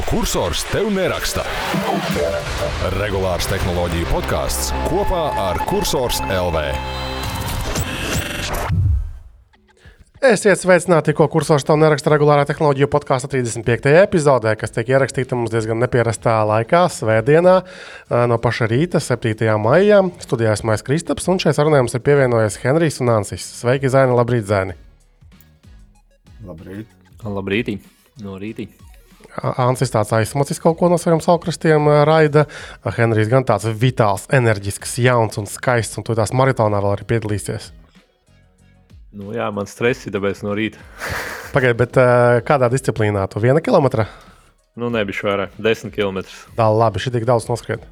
ko kursors tev neraksta. Regulārs tehnoloģiju podkāsts kopā ar Cursors LV. Esiet sveicināti, ko kursors tev neraksta regulārā tehnoloģiju podkāstu 35. epizodē, kas tiek ierakstīta mums diezgan nepierastā laikā, svētdienā, no paša rīta, 7. maijā. Studijā esmu Maijas Kristaps, un šeit sarunā mums ir pievienojies Henrijs un Ansis. Sveiki, Zēni, labrīt, Zēni! Labrīt! Labrīt! No rīta! Ansis tāds aizsmacis kaut ko no saviem saukrastiem, raida. Henrijs gan tāds vitāls, enerģisks, jauns un skaists, un tu tās maratonā vēl arī piedalīsies. Nu, jā, man stress ir tāpēc no rīta. Pagaidiet, bet kādā disciplīnā? Tu viena kilometra? Nu, nebija vairāk, desmit km. Tā labi, šī tik daudz noskriet.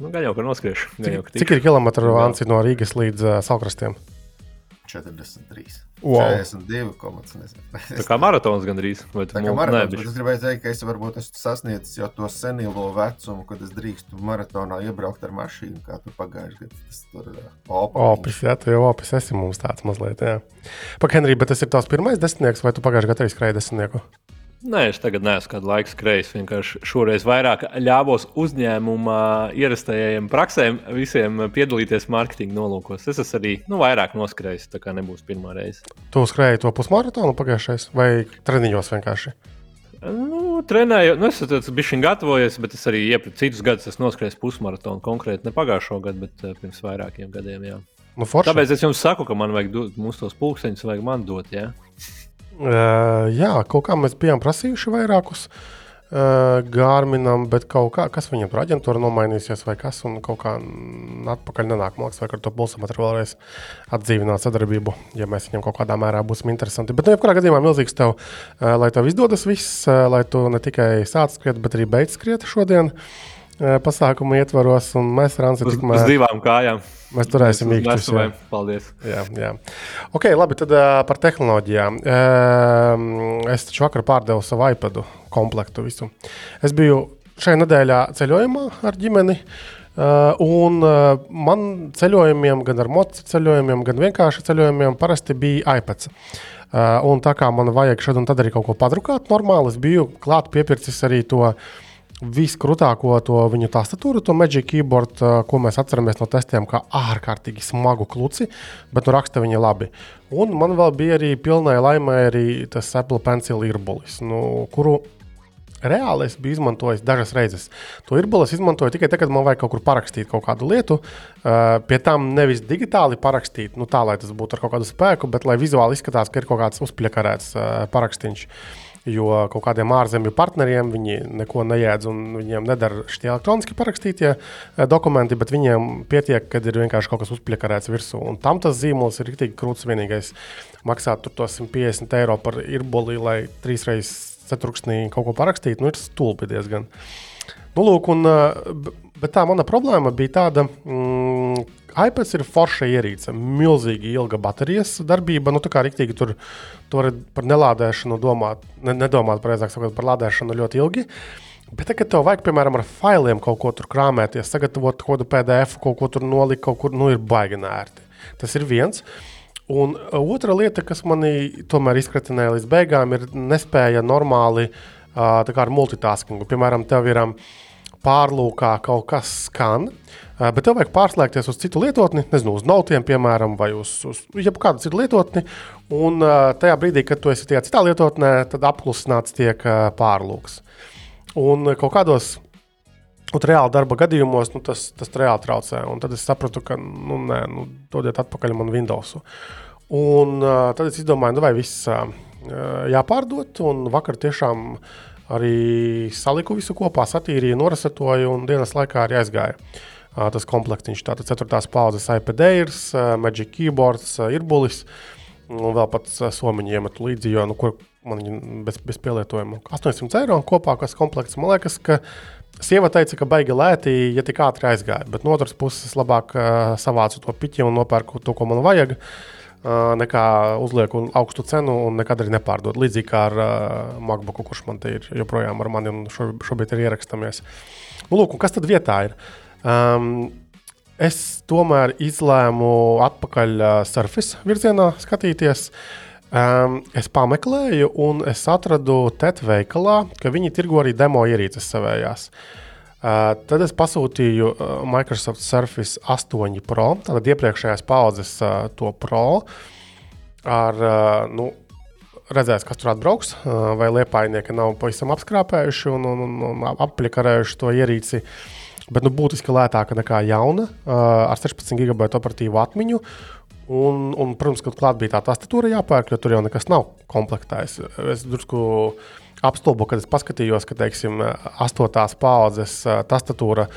Nu, gan jau, ka noskriešu. Cik, jau, ka cik ir kilometru Ansi no Rīgas līdz uh, saukrastiem? 43. Wow. 42,5. Tā kā maratons gandrīz. Vai Tā kā maratons, bet es gribēju teikt, ka es varbūt esmu sasniedzis jau to senilo vecumu, kad es drīkstu maratonā iebraukt ar mašīnu, kā tu pagājušajā gadā. Tas tur ir opis. Opis, jā, tu jau opis esi mums tāds mazliet, jā. Pak, Henrij, bet tas ir tavs pirmais desmitnieks, vai tu pagājušajā gadā arī skrēji desmitnieku? Nē, es tagad neesmu kādu laiku skrējis. Vienkārši šoreiz vairāk ļāvos uzņēmuma ierastajiem praksēm, visiem piedalīties mārketinga nolūkos. Es esmu arī nu, vairāk noskrējis, tā kā nebūs pirmā reize. Tu skrēji to pusmaratonu pagājušais vai treniņos vienkārši? Nu, trenēju, nu, es esmu bijis gatavojies, bet es arī iepriekš citus gadus esmu noskrējis pusmaratonu. Konkrēti ne pagājušo gadu, bet uh, pirms vairākiem gadiem. Jā. Nu, forši. Tāpēc es jums saku, ka man vajag dot, mums tos pulksteņus, vajag man dot. Jā. Uh, jā, kaut kā mēs bijām prasījuši vairākus uh, Gārminam, bet kaut kā, kas viņam tur aģentūra nomainīsies vai kas, un kaut kā atpakaļ nenāk. Man liekas, vai ar to pulsometru vēlreiz atdzīvināt sadarbību, ja mēs viņam kaut kādā mērā būsim interesanti. Bet, nu, jebkurā gadījumā milzīgs tev, uh, lai tev izdodas viss, uh, lai tu ne tikai sāc skriet, bet arī beidz skriet šodien. Uh, pasākumu ietvaros, un mēs ar Ansi tikmēr... Uz divām kājām. Mēs turēsim īkšķus. Paldies. Jā, jā. Ok, labi, tad uh, par tehnoloģijām. Uh, es taču vakar pārdevu savu iPadu komplektu visu. Es biju šajā nedēļā ceļojumā ar ģimeni. Uh, un uh, man ceļojumiem, gan ar motociklu ceļojumiem, gan vienkārši ceļojumiem, parasti bija iPads. Uh, un tā kā man vajag šeit un tad arī kaut ko padrukāt, normāli es biju klāt piepircis arī to uh, viskrūtāko to viņu tastatūru, to Magic Keyboard, ko mēs atceramies no testiem, kā ārkārtīgi smagu kluci, bet nu raksta viņa labi. Un man vēl bija arī pilnai laimē arī tas Apple Pencil īrbulis, nu, kuru reāli es biju izmantojis dažas reizes. To īrbuli es izmantoju tikai tad, kad man vajag kaut kur parakstīt kaut kādu lietu. Pie tam nevis digitāli parakstīt, nu tā, lai tas būtu ar kaut kādu spēku, bet lai vizuāli izskatās, ka ir kaut kāds uzpļakarēts uh, parakstīns. Jo kaut kādiem ārzemju partneriem viņi neko nejēdz un viņiem nedara šie elektroniski parakstītie eh, dokumenti, bet viņiem pietiek, kad ir vienkārši kaut kas uzpļakarēts virsū. Un tam tas zīmols ir rīktīgi krūts. Vienīgais maksāt to 150 eiro par irbuli, lai trīs reizes ceturksnī kaut ko parakstītu, nu ir stulbi diezgan. Nu, lūk, un, eh, bet tā mana problēma bija tāda, mm, iPads ir forša ierīce, milzīgi ilga baterijas darbība. Nu, tā kā rīktīgi tur, tur par nelādēšanu domāt, ne, nedomāt precīzāk sakot, par lādēšanu ļoti ilgi. Bet, tad, kad tev vajag, piemēram, ar failiem kaut ko tur krāpēties, sagatavot kaut kādu PDF, kaut ko tur nolikt, kaut kur, nu, ir baigi nērti. Tas ir viens. Un otra lieta, kas manī tomēr izkratinēja līdz beigām, ir nespēja normāli uh, ar multitaskingu. Piemēram, tev ir um, pārlūkā kaut kas skan. Uh, Bet tev vajag pārslēgties uz citu lietotni, nezinu, uz nautiem, piemēram, vai uz, uz jebkādu citu lietotni. Un tajā brīdī, kad tu esi tajā citā lietotnē, tad apklusināts tiek pārlūks. Un kaut kādos Un reāli darba gadījumos nu, tas, tas reāli traucē. Un tad es sapratu, ka, nu, nē, nu, dodiet atpakaļ man Windows. Un uh, tad es izdomāju, nu, vai viss uh, jāpārdod. Un vakar tiešām arī saliku visu kopā, satīrīju, norasatoju un dienas laikā arī aizgāju. Uh, tas komplektiņš. Tātad 4. paudzes iPad Airs, Magic Keyboards, Irbulis un vēl pats somiņu iemetu līdzi, jo nu, kur man viņa bez, bez pielietojuma 800 eiro kopā, kas komplekts. Man liekas, ka sieva teica, ka baigi lēti, ja tik ātri aizgāja. Bet no otras puses, labāk uh, savācu to piķi un nopērku to, ko man vajag. Uh, nekā uzlieku augstu cenu un nekad arī nepārdod. Līdzīgi kā ar uh, MacBook, kurš man te ir joprojām ar mani un šo, šobrīd ir ierakstāmies. Nu, lūk, kas tad vietā ir? Um, es tomēr izlēmu atpakaļ uh, surface virzienā skatīties. Um, es pameklēju, un es atradu TET veikalā, ka viņi tirgo arī demo ierīces savējās. Uh, tad es pasūtīju uh, Microsoft Surface 8 Pro, tātad iepriekšējās paudzes uh, to Pro. Ar, uh, nu, redzēs, kas tur atbrauks, uh, vai liepainieki nav pavisam apskrāpējuši un, un, un, un aplikarējuši to ierīci. Bet nu, būtiski lētāka nekā jauna, uh, ar 16 gigabaitu operatīvu atmiņu. Un, un, protams, ka klāt bija tā tastatūra jāpērk, jo tur jau nekas nav komplektējis. Es drusku apstulbu, kad es paskatījos, ka, teiksim, astotās paudzes tastatūra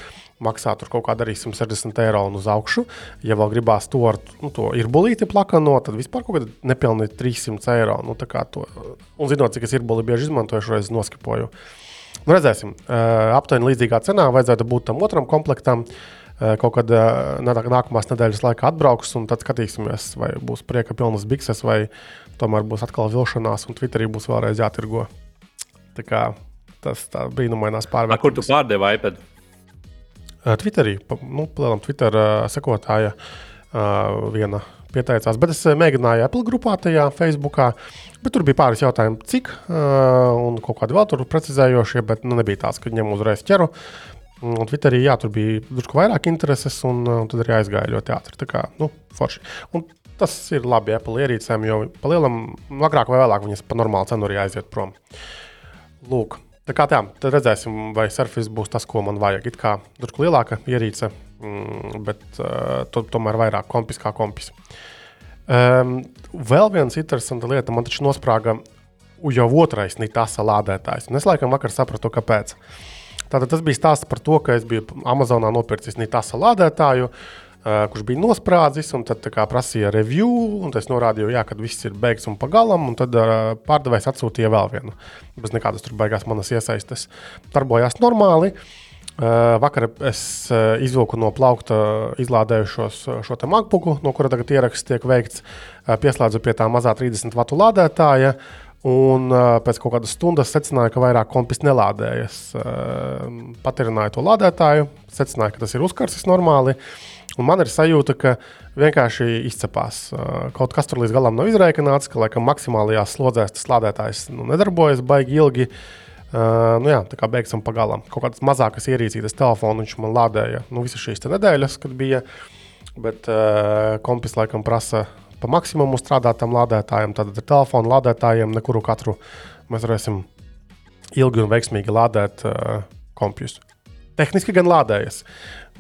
maksā kaut kāda arī 160 eiro un uz augšu. Ja vēl gribās to ar nu, to ir bulīti plakano, tad vispār kaut kāda nepilnīgi 300 eiro. Nu, un zinot, cik es ir bulīti bieži izmantoju, šoreiz noskipoju. Nu, redzēsim, aptuveni līdzīgā cenā vajadzētu būt tam otram komplektam. Kaut kad nākamās nedēļas laikā atbrauks, un tad skatīsimies, vai būs prieka pilnas bikses, vai tomēr būs atkal vilšanās, un Twitterī būs vēlreiz jātirgo. Tā kā tas tā brīnumainās pārvērtības. Kur tu pārdevi iPad? Twitterī, nu, plēlam Twitter sekotāja viena pieteicās, bet es mēģināju Apple grupā, tajā Facebookā, bet tur bija pāris jautājumu, cik, un kaut kādi vēl tur precizējošie, bet nu, nebija tāds, ka ņem uzreiz ķeru. Uh, Un Twitterī jā, tur bija drusku vairāk intereses, un, un tad arī aizgāja ļoti ātri. Tā kā, nu, forši. Un tas ir labi Apple ierīcēm, jo palielam, agrāk vai vēlāk viņas pa normālu cenu arī aiziet prom. Lūk, tā kā tā, tad redzēsim, vai Surface būs tas, ko man vajag. It kā drusku lielāka ierīce, mm, bet uh, to, tomēr vairāk kompis kā kompis. Um, vēl viena interesanta lieta, man taču nosprāga jau otrais nitasa lādētājs. Un es laikam vakar sapratu, kāpēc. Tātad tas bija stāsts par to, ka es biju Amazonā nopircis Nitasa lādētāju, uh, kurš bija nosprādzis, un tad kā, prasīja review, un es norādīju, jā, ka viss ir beigts un pagalam, un tad uh, pārdevējs atsūtīja vēl vienu. Bez nekādas tur beigās manas iesaistes. Darbojās normāli. Uh, vakar es uh, izvilku no plaukta izlādējušos šo te MacBooku, no kura tagad ieraksts tiek veikts. Uh, pieslēdzu pie tā mazā 30 vatu lādētāja. Uh, Un uh, pēc kaut kādas stundas secināju, ka vairāk kompis nelādējas. Uh, Patērināju to lādētāju, secināju, ka tas ir uzkarsis normāli. Un man ir sajūta, ka vienkārši izcepās. Kaut kas tur līdz galam nav izreikināts, ka laikam maksimālajās slodzēs tas lādētājs nu, nedarbojas baigi ilgi. Uh, nu jā, tā kā beigsim pa galam. Kaut kādas mazākas ierīcītas telefonu viņš man lādēja nu, visas šīs nedēļas, kad bija. Bet uh, kompis laikam prasa pa maksimumu strādāt tam lādētājam, tad ar telefonu lādētājiem nekuru katru mēs varēsim ilgi un veiksmīgi lādēt uh, kompjus. Tehniski gan lādējas,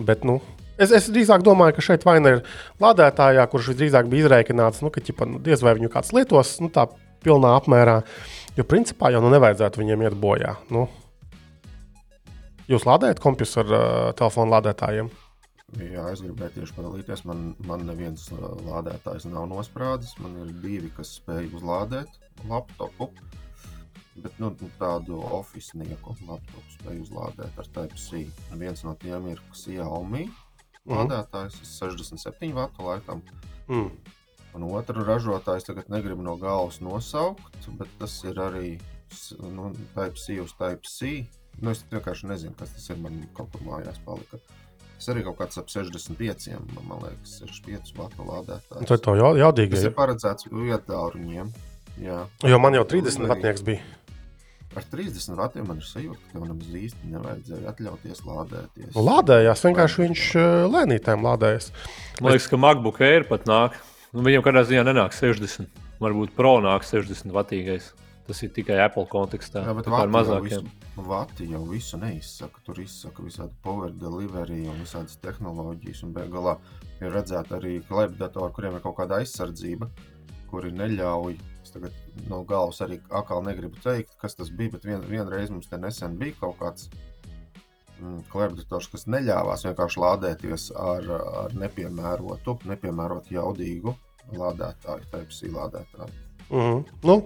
bet nu, es, es drīzāk domāju, ka šeit vaina ir lādētājā, kurš visdrīzāk bija izreikināts, nu, ka ķipa, nu, diez vai viņu kāds lietos nu, tā pilnā apmērā, jo principā jau nu, nevajadzētu viņiem iet bojā. Nu, jūs lādējat kompjus ar uh, telefonu lādētājiem? Jā, es gribēju tieši padalīties. Man, man neviens uh, lādētājs nav nosprādzis. Man ir divi, kas spēj uzlādēt laptopu. Bet nu, tādu oficiālu laptopu spēju uzlādēt ar Type-C. Viens no tiem ir Xiaomi mm. Lādētājs, 67 vatu laikam. Mm. Un otru ražotājs tagad negribu no galvas nosaukt, bet tas ir arī nu, Type-C uz Type-C. Nu, es vienkārši nezinu, kas tas ir. Man kaut kur mājās palika. Tas arī kaut kāds ap 65, man liekas, 65 vatu lādētājs. Tas ir jau jaudīgi. Tas ir paredzēts vietāluņiem. Jā. Jo man jau 30 vatnieks bija. Ar 30 vatiem man ir sajūta, ka nemaz īsti nevajadzēja atļauties lādēties. Nu, lādējās, vienkārši viņš lēnītēm lādējas. Man liekas, ka MacBook Air pat nāk. Nu, viņam kādā ziņā nenāk 60. Varbūt Pro nāk 60 vatīgais. Tas ir tikai Apple kontekstā. Jā, bet tā ir mazākiem. Vati jau visu neizsaka. Tur izsaka visādi power delivery un visādas tehnoloģijas. Un beigās ir redzēta arī klēpdatori, kuriem ir kaut kāda aizsardzība, kuri neļauj. Es tagad no galvas arī atkal negribu teikt, kas tas bija, bet vien, vienreiz mums te nesen bija kaut kāds mm, klēpdators, kas neļāvās vienkārši lādēties ar, ar nepiemērotu, nepiemērotu jaudīgu lādētāju, type-C lādētāju. Mm -hmm. nu,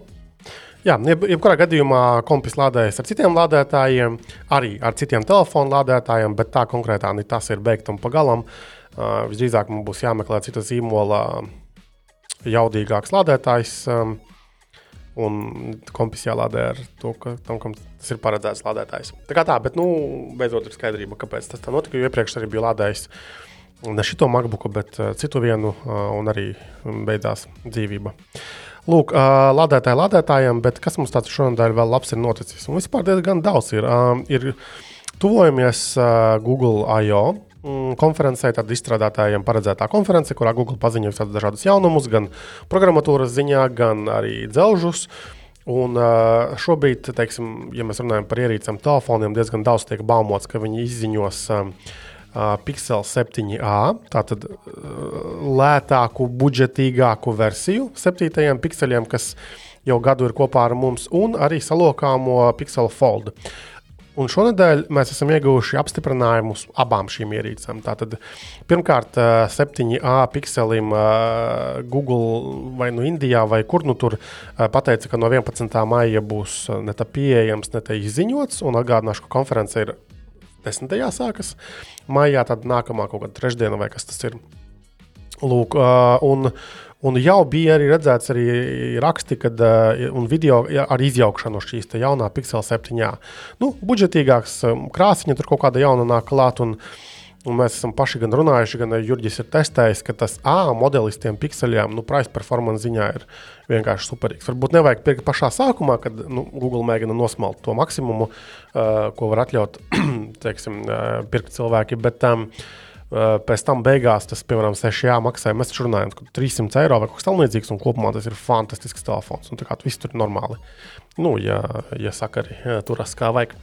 Jā, jeb, jebkurā gadījumā kompis lādējas ar citiem lādētājiem, arī ar citiem telefonu lādētājiem, bet tā konkrētā tas ir beigts un pagalam. Uh, visdrīzāk mums būs jāmeklē cita zīmola jaudīgāks lādētājs. Um, un kompis jālādē ar to, ka tam, kam tas ir paredzēts lādētājs. Tā kā tā, bet nu, beidzot ir skaidrība, kāpēc tas tā notika. Jo iepriekš arī bija lādējis ne šito MacBooku, bet citu vienu, un arī beidzās dzīvība. Lūk, uh, lādētāji lādētājiem, bet kas mums tāds šonadēļ vēl labs ir noticis? Un vispār diezgan daudz ir. Uh, ir tuvojamies uh, Google I.O. Mm, konferencē, tad izstrādātājiem paredzētā konference, kurā Google paziņoja dažādus jaunumus, gan programmatūras ziņā, gan arī dzelžus. Un uh, šobrīd, teiksim, ja mēs runājam par ierīcēm, telefoniem, diezgan daudz tiek baumots, ka viņi izziņos uh, Pixel 7a, tātad lētāku, budžetīgāku versiju septītajiem pikseliem, kas jau gadu ir kopā ar mums, un arī salokāmo Pixel Fold. Un šonadēļ mēs esam ieguvuši apstiprinājumus abām šīm ierīcēm. Tātad, pirmkārt, 7A pikselim Google vai nu Indijā, vai kur nu tur pateica, ka no 11. maija būs ne tā pieejams, ne tā izziņots. Un atgādināšu, ka konference ir 10. sākas maijā, tad nākamā kaut kāda trešdiena vai kas tas ir. Lūk, un, un jau bija arī redzēts arī raksti, kad, un video ar izjaukšanu šīs jaunā Pixel 7. Nu, budžetīgāks krāsiņa, tur kaut kāda jauna nāk klāt. Un, Un mēs esam paši gan runājuši, gan Jurģis ir testējis, ka tas A modelis tiem pikseliem, nu, price performance ziņā ir vienkārši superīgs. Varbūt nevajag pirkt pašā sākumā, kad nu, Google mēģina nosmelt to maksimumu, uh, ko var atļaut teiksim, uh, pirkt cilvēki. Bet, um, Uh, pēc tam beigās tas, piemēram, 6 maksāja. Mēs taču runājam, ka 300 eiro vai kaut kas tamlīdzīgs, un kopumā tas ir fantastisks telefons. Un tā kā viss tur ir normāli. Nu, ja, ja sakari turas kā vajag.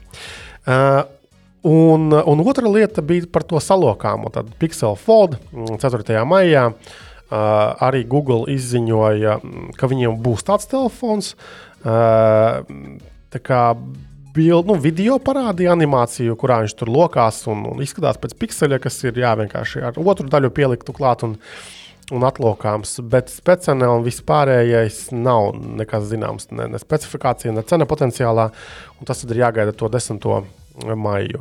Uh, Un, un otra lieta bija par to salokāmu. Tad Pixel Fold 4. Mm, maijā uh, arī Google izziņoja, mm, ka viņiem būs tāds telefons. Uh, tā kā bild, nu, video parādīja animāciju, kurā viņš tur lokās un, un izskatās pēc pikseļa, kas ir jā, vienkārši ar otru daļu pieliktu klāt. Un, un atlokāms, bet speciāli un vispārējais nav nekas zināms, ne, ne specifikācija, ne cena potenciālā. Tas ir jāgaida to desmito maiju.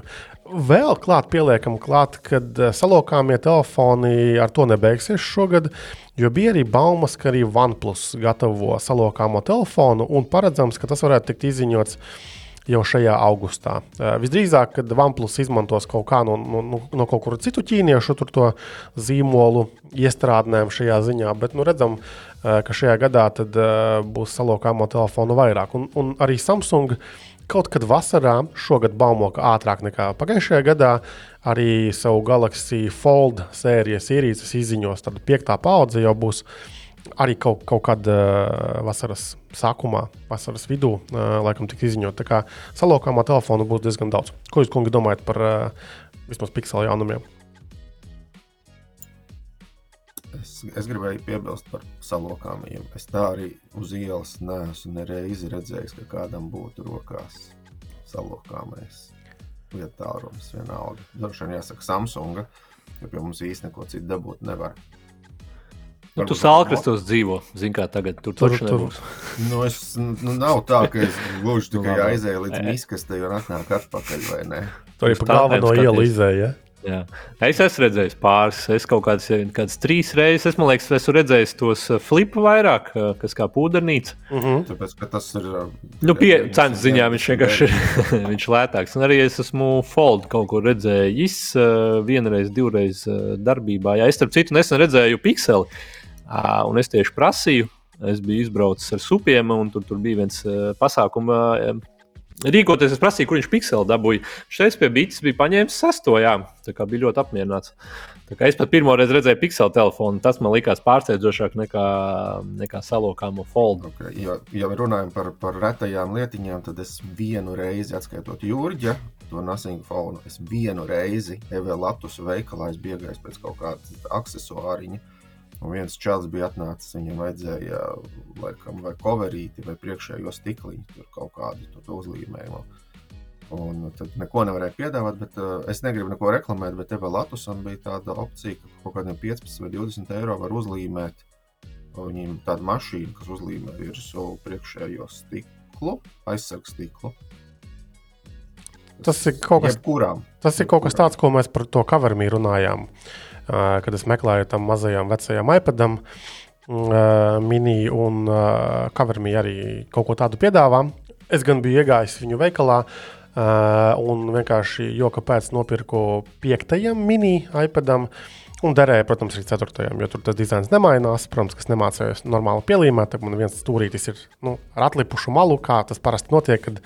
Vēl klāt pieliekam, klāt, kad eh, salokāmie telefoni ar to nebeigsies šogad, jo bija arī baumas, ka arī OnePlus gatavo salokāmo telefonu un paredzams, ka tas varētu tikt izziņots jau šajā augustā. Uh, visdrīzāk, kad OnePlus izmantos kaut kā no, no, no kaut kur citu ķīniešu to zīmolu iestrādnēm šajā ziņā, bet nu, redzam, uh, ka šajā gadā tad, uh, būs salokāmo telefonu vairāk. Un, un arī Samsung uh, Kaut kad vasarā, šogad baumo, ka ātrāk nekā pagājušajā gadā, arī savu Galaxy Fold sērijas ierīces izziņos. Tad piektā paudze jau būs arī kaut, kaut kad uh, vasaras sākumā, vasaras vidū, uh, laikam, tiks izziņot. Tā kā salokāmā telefona būs diezgan daudz. Ko jūs, kungi, domājat par uh, vismaz pikseli jaunumiem? Es, es gribēju piebilst par salokāmiem. Es tā arī uz ielas neesmu nereizi redzējis, ka kādam būtu rokās salokāmais vietālrunis vienalga. Droši vien jāsaka Samsunga, jo pie mums īsti neko citu dabūt nevar. Nu, tu sālkrastos dzīvo, zini, kā tagad tur tur tur. Nu, es, nu, nav tā, ka es gluži tikai aizēju līdz miskastei un atnāku atpakaļ, vai ne? Tu arī pa galveno ielu izēji, ja? Jā. Es esmu redzējis pāris, es kaut kādas, kādas trīs reizes, es domāju, esmu redzējis tos uh, flipu vairāk, uh, kas kā pūdernīca. Uh mhm. -huh. Tāpēc, ka tas ir. Uh, nu, pie cenas ziņā viņš vienkārši ir viņš lētāks. Un arī es esmu Fold kaut kur redzējis vienreiz, divreiz darbībā. Jā, es starp citu nesen redzēju pikseli, un es tieši prasīju. Es biju izbraucis ar supiem, un tur, tur bija viens pasākums rīkoties, es prasīju, kur viņš pikseli dabūja. Šeit pie Bītas bija paņēmis sesto, jā, tā kā bija ļoti apmierināts. Tā kā es pat pirmo reizi redzēju pikseli telefonu, tas man likās pārsteidzošāk nekā, nekā salokāmo foldu. Okay, ja, ja runājam par, par retajām lietiņām, tad es vienu reizi, atskaitot Jurģa, to nasingu fonu, es vienu reizi Evelātus veikalā biju iegājis pēc kaut kāda aksesuāriņa Un viens čels bija atnācis, viņam vajadzēja laikam, vai coverīti, vai priekšējo stikliņu, tur kaut kādu tur uzlīmējumu. Un tad neko nevarēja piedāvāt, bet uh, es negribu neko reklamēt, bet Eva Latusam bija tāda opcija, ka kaut kādiem 15 vai 20 eiro var uzlīmēt. Viņam tāda mašīna, kas uzlīmē virsū priekšējo stiklu, aizsargu stiklu. Tas ir kaut kas, Jebkurām. tas ir kaut kas tāds, ko mēs par to kavermī runājām. Uh, kad es meklēju tam mazajam vecajam iPadam, mini un covermī arī kaut ko tādu piedāvā. Es gan biju iegājis viņu veikalā, un vienkārši, jo kāpēc nopirku piektajam mini iPadam, Un derēja, protams, arī 4. jo tur tas dizains nemainās. Protams, kas nemācījās normāli pielīmēt, tad man viens stūrītis ir nu, ar atlipušu malu, kā tas parasti notiek, kad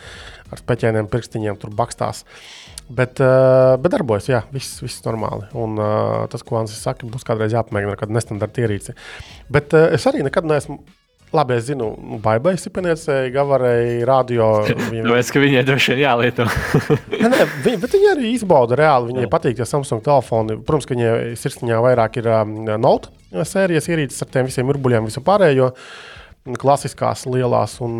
ar speķēniem pirkstiņiem tur bakstās. Uh, bet darbojas, jā, viss, viss normāli. Un uh, tas, ko Ansis saka, būs kādreiz jāpamēģina ar kādu nestandarta ierīci. Bet uh, es arī nekad neesmu. Labi, es zinu, Baibai Sipeniecei, Gavarai, radio. Viņam... Tāpēc, ka viņai droši vien jālieto. nē, nē, viņi, bet viņi arī izbauda reāli. Viņai Jā. patīk tie Samsung telefoni. Protams, ka viņai sirsniņā vairāk ir um, Note sērijas ierīces ar tiem visiem urbuļiem, visu pārējo. Uh, klasiskās, lielās, un,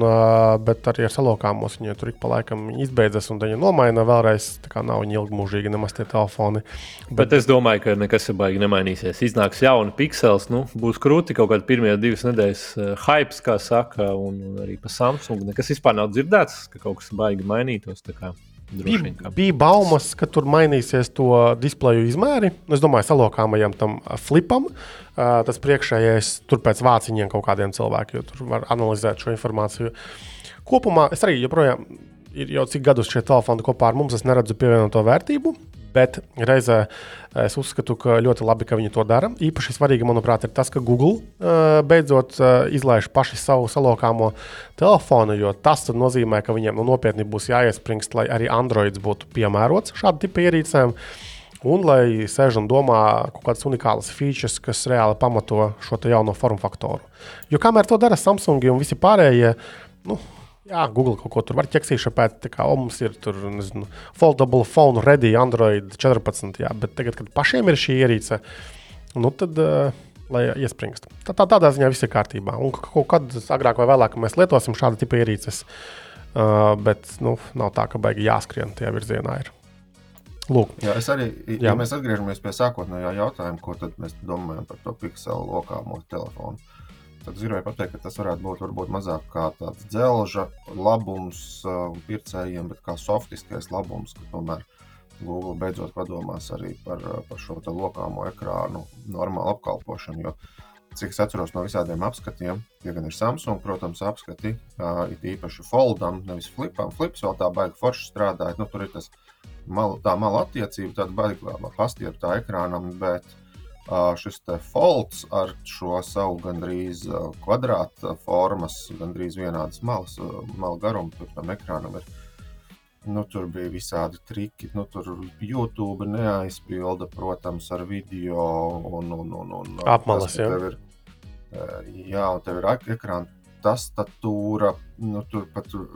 bet arī ar salokāmos viņa tur ik pa laikam izbeidzas, un viņa nomaina vēlreiz. Tā kā nav viņa ilgmūžīgi nemaz tie telefoni. Bet, bet es domāju, ka nekas ir baigi nemainīsies. Iznāks jauni piksels, nu, būs krūti kaut kādi pirmie divas nedēļas hype, kā saka, un, un arī pa Samsung. Nekas vispār nav dzirdēts, ka kaut kas baigi mainītos. Bija, bija baumas, ka tur mainīsies to displeju izmēri. Es domāju, salokāmajam tam flipam. Tas priekšējais tur pēc vāciņiem kaut kādiem cilvēkiem, jo tur var analizēt šo informāciju. Kopumā es arī joprojām ir jau cik gadus šie telefoni kopā ar mums, es neredzu pievienoto vērtību. Bet reizē es uzskatu, ka ļoti labi, ka viņi to dara. Īpaši svarīgi, manuprāt, ir tas, ka Google uh, beidzot uh, izlaiž paši savu salokāmo telefonu, jo tas nozīmē, ka viņiem nu, nopietni būs jāiespringst, lai arī Androids būtu piemērots šādu tipu ierīcēm. Un lai sēž un domā kaut kādas unikālas features, kas reāli pamato šo jauno formu faktoru. Jo kamēr to dara Samsung un visi pārējie, nu, Jā, Google kaut ko tur var ķeksīšu pēc, tā kā o, mums ir tur, nezinu, foldable phone ready Android 14, jā, bet tagad, kad pašiem ir šī ierīce, nu tad, uh, lai iespringst. Tā, tā, tādā ziņā viss ir kārtībā. Un kaut kad agrāk vai vēlāk mēs lietosim šādu tipu ierīces, uh, bet, nu, nav tā, ka baigi jāskrien tajā virzienā ir. Lūk. Jā, es arī, ja Jā. mēs atgriežamies pie sākotnējā jautājuma, ko tad mēs domājam par to pikselu lokāmo telefonu. Tad gribēju pateikt, ka tas varētu būt varbūt mazāk kā tāds dzelža labums uh, pircējiem, bet kā softiskais labums, ka tomēr Google beidzot padomās arī par, uh, par šo lokāmo ekrānu normālu apkalpošanu. Jo, cik es atceros no visādiem apskatiem, tie gan ir Samsung, protams, apskati, uh, it īpaši foldam, nevis flipam. Flips vēl tā baigi forši strādājot, nu, tur ir tas mal, tā mala attiecība, tāda baigi pastiepta ekrānam, bet uh, šis folds ar šo savu gandrīz kvadrāta formas, gandrīz vienādas malas, malu garumu, tur tam ekrānam ir. Nu, tur bija visādi triki. Nu, tur YouTube neaizpilda, protams, ar video un, un, un, un apmalas. Jā, ir, jā, un tev ir ekrāna tastatūra. Nu, tur pat tur,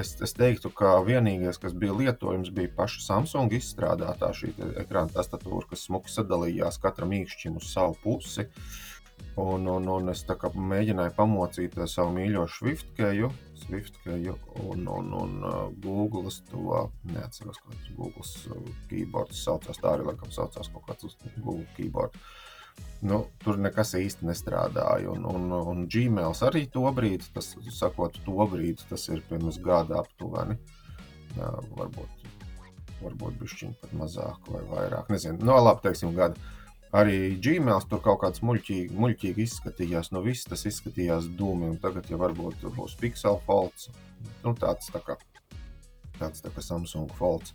es, es teiktu, ka vienīgais, kas bija lietojams, bija paša Samsung izstrādātā šī ekrāna tastatūra, kas smuki sadalījās katram īkšķim uz savu pusi. Un, un, un es mēģināju pamocīt savu mīļo Swiftkeju, Swiftkeju un, un, un uh, Google to neatceros, kā tas Google keyboards saucās. Tā arī laikam saucās kaut kāds Google keyboard. Nu, tur nekas īsti nestrādāja. Un, un, un Gmail arī to brīdi, tas sakot, to brīdi, tas ir pirms gada aptuveni. Jā, varbūt varbūt bišķiņ pat mazāk vai vairāk. Nezinu, no nu, labi, teiksim, gada. Arī Gmail tur kaut kāds muļķīgi, muļķīgi izskatījās. No viss tas izskatījās dūmi, un tagad jau varbūt būs Pixel folds. Nu, tāds tā kā, tāds tā kā Samsung folds,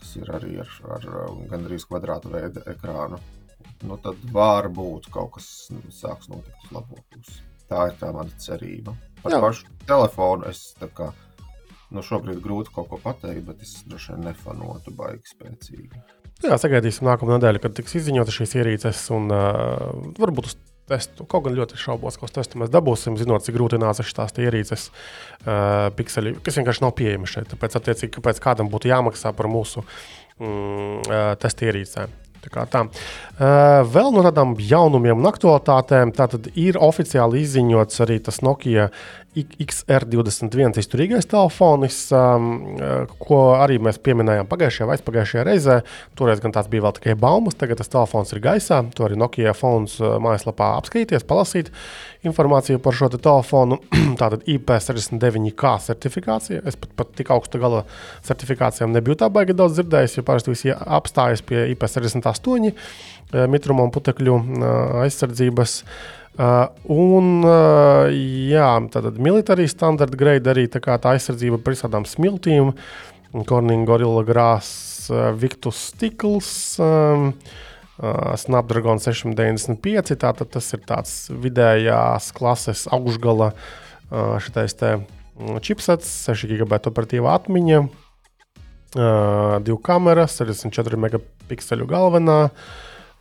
kas ir arī ar, ar gandrīz kvadrātu veidu ekrānu nu tad varbūt kaut kas sāks notikt uz labo pusi. Tā ir tā mana cerība. Par Jā. pašu telefonu es tā kā. Nu, šobrīd grūti kaut ko pateikt, bet es droši vien nefanotu baigi spēcīgi. Jā, sagaidīsim nākamā nedēļa, kad tiks izziņotas šīs ierīces. Un, uh, varbūt uz testu, kaut gan ļoti šaubos, ka uz testu mēs dabūsim, zinot, cik grūti nāca šīs ierīces, uh, pikseli, kas vienkārši nav pieejami šeit. Tāpēc, attiecīgi, kāpēc kādam būtu jāmaksā par mūsu mm, uh, testu ierīcēm. Tā tā. Uh, vēl no tādām jaunumiem un aktualitātēm ir oficiāli izziņots arī tas Nokia XR21 izturīgais telefonis, um, ko arī mēs pieminējām pagājušajā vai aizpagājušajā reizē. Toreiz gan tās bija vēl tikai baumas, tagad tas telefons ir gaisā. To arī Nokia fons mājaslapā apskatīties, palasīt informāciju par šo te telefonu. Tātad IP69K certifikācija. Es pat, pat tik augstu gala certifikācijām nebiju tā baigi daudz dzirdējis, jo parasti visi apstājas pie IP68 mitruma un putekļu aizsardzības. Uh, un, uh, jā, tātad militārī standarta grade arī tā, tā aizsardzība par visādām smiltīm, Corning, Gorilla Grās, uh, Victus Stikls. Um, uh, Snapdragon 695. Tātad tas ir tāds vidējās klases augšgala uh, šitais te chipsets, 6 GB operatīvā atmiņa, uh, divu kameras, 64 megapikseli galvenā.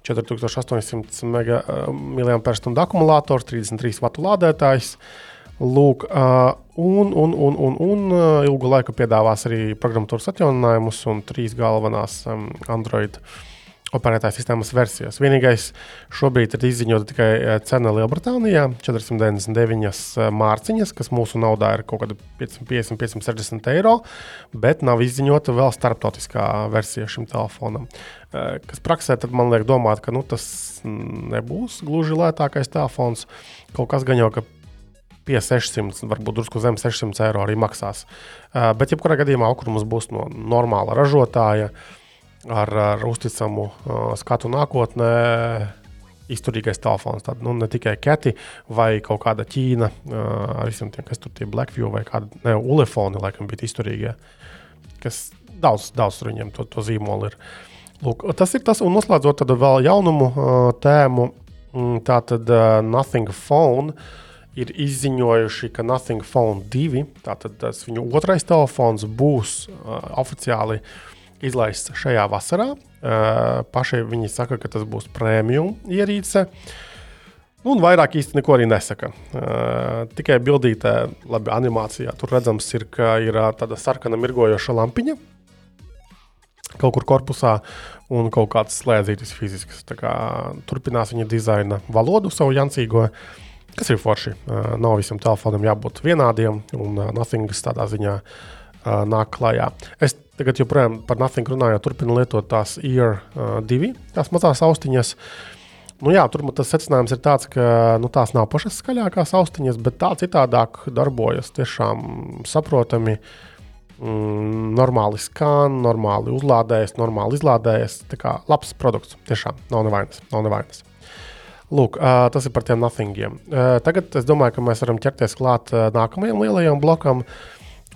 4800 mAh akumulators, 33 vatu lādētājs. Lūk, uh, un, un, un, un, un uh, ilgu laiku piedāvās arī programmatūras atjauninājumus un trīs galvenās Android operētājas sistēmas versijas. Vienīgais šobrīd ir izziņota tikai cena Lielbritānijā - 499 mārciņas, kas mūsu naudā ir kaut kāda 550, 560 eiro, bet nav izziņota vēl starptautiskā versija šim telefonam. Kas praksē man liek domāt, ka nu, tas nebūs gluži lētākais telefons. Kaut kas gan jau, ka pie 600, varbūt drusku zem 600 eiro arī maksās. Uh, bet, jebkurā gadījumā, okrums būs no normāla ražotāja ar, ar uzticamu uh, skatu nākotnē. Izturīgais telefons, tad nu, ne tikai Keti vai kaut kāda Ķīna, uh, ar visiem tiem, kas tur bija Blackview vai kāda ne, Ulefoni, laikam bija izturīgie, kas daudz, daudz tur viņiem to, to zīmolu ir. Lūk, tas ir tas, un noslēdzot vēl jaunumu uh, tēmu, mm, tā tad uh, Nothing Phone. Uh, ir izziņojuši, ka Nothing Phone 2, tātad tas viņu otrais telefons, būs uh, oficiāli izlaists šajā vasarā. Uh, pašai viņi saka, ka tas būs prēmijum ierīce. Nu, un vairāk īsti neko arī nesaka. Uh, tikai bildītē, labi, animācijā tur redzams, ir, ka ir uh, tāda sarkana mirgojoša lampiņa kaut kur korpusā un kaut kāds slēdzītis fizisks. Turpinās viņa dizaina valodu, savu jancīgo. Kas ir forši. Uh, nav visam telefonam jābūt vienādiem, un uh, Nothings tādā ziņā uh, nāk klajā. Es tagad joprojām par Nothing runāju, turpinu lietot tās Ear uh, 2, tās mazās austiņas. Nu, jā, tur tas secinājums ir tāds, ka nu, tās nav pašas skaļākās austiņas, bet tā citādāk darbojas. Tiešām saprotami, mm, normāli skan, normāli uzlādējas, normāli izlādējas. Tā kā labs produkts, tiešām nav nevainas. Nav nevainas. Lūk, uh, tas ir par tiem nothingiem. Uh, tagad es domāju, ka mēs varam ķerties klāt uh, nākamajam lielajam blokam,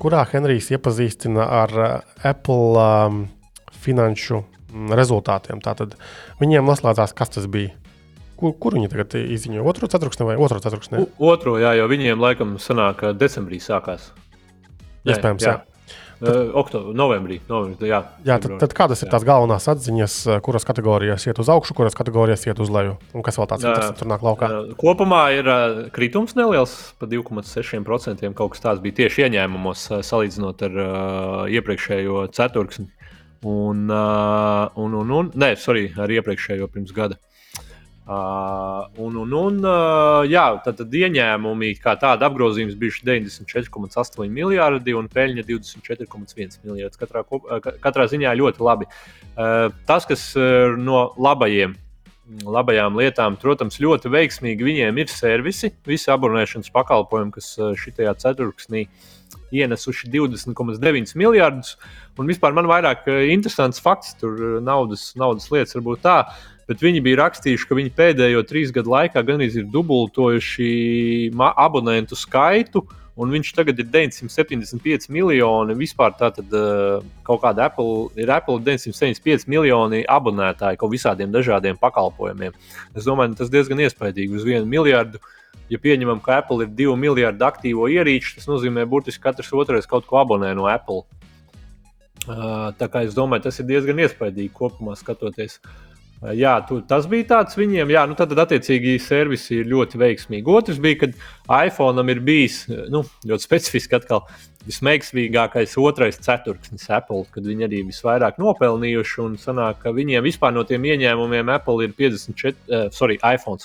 kurā Henrijs iepazīstina ar uh, Apple um, finanšu mm, rezultātiem. Tātad viņiem noslēdzās, kas tas bija. Kur, kur viņi tagad izziņoja? Otru ceturksni vai otru ceturksni? Otru, jā, jo viņiem laikam sanāk, decembrī sākās. Iespējams, jā. jā. Uh, Oktobrī, novembrī. novembrī jā, jā tad, tad kādas ir tās galvenās atziņas, kuras kategorijās iet uz augšu, kuras kategorijās iet uz leju? Un kas vēl tāds - tur nāk laukā? Kopumā ir uh, kritums neliels, pa 2,6%. Kaut kas tāds bija tieši ieņēmumos, uh, salīdzinot ar uh, iepriekšējo ceturksni. Un, uh, un, un, un, nē, sorry, ar iepriekšējo pirms gada. Uh, un, un, un uh, jā, tad, tad ieņēmumi kā tāda apgrozījums bija 94,8 miljardi un peļņa 24,1 miljardi. Katrā, katrā ziņā ļoti labi. Uh, tas, kas uh, no labajiem, labajām lietām, protams, ļoti veiksmīgi viņiem ir servisi, visi abonēšanas pakalpojumi, kas šajā ceturksnī ienesuši 20,9 miljardus. Un vispār man vairāk interesants fakts, tur naudas, naudas lietas varbūt tā bet viņi bija rakstījuši, ka viņi pēdējo trīs gadu laikā gandrīz ir dubultojuši abonentu skaitu. Un viņš tagad ir 975 miljoni. Vispār tātad uh, kaut kāda Apple ir Apple 975 miljoni abonētāji kaut visādiem dažādiem pakalpojumiem. Es domāju, tas diezgan iespaidīgi uz vienu miljardu. Ja pieņemam, ka Apple ir 2 miljardi aktīvo ierīču, tas nozīmē, ka burtiski katrs otrais kaut ko abonē no Apple. Uh, tā kā es domāju, tas ir diezgan iespaidīgi kopumā skatoties. Uh, Jā, tu, tas bija tāds viņiem, jā, nu tad, tad attiecīgi servisi ir ļoti veiksmīgi. Otrs bija, kad iPhone ir bijis nu, ļoti specifiski atkal vismeiksmīgākais otrais ceturksnis Apple, kad viņi arī visvairāk nopelnījuši un sanāk, ka viņiem vispār no tiem ieņēmumiem Apple ir 54, uh, sorry, iPhone.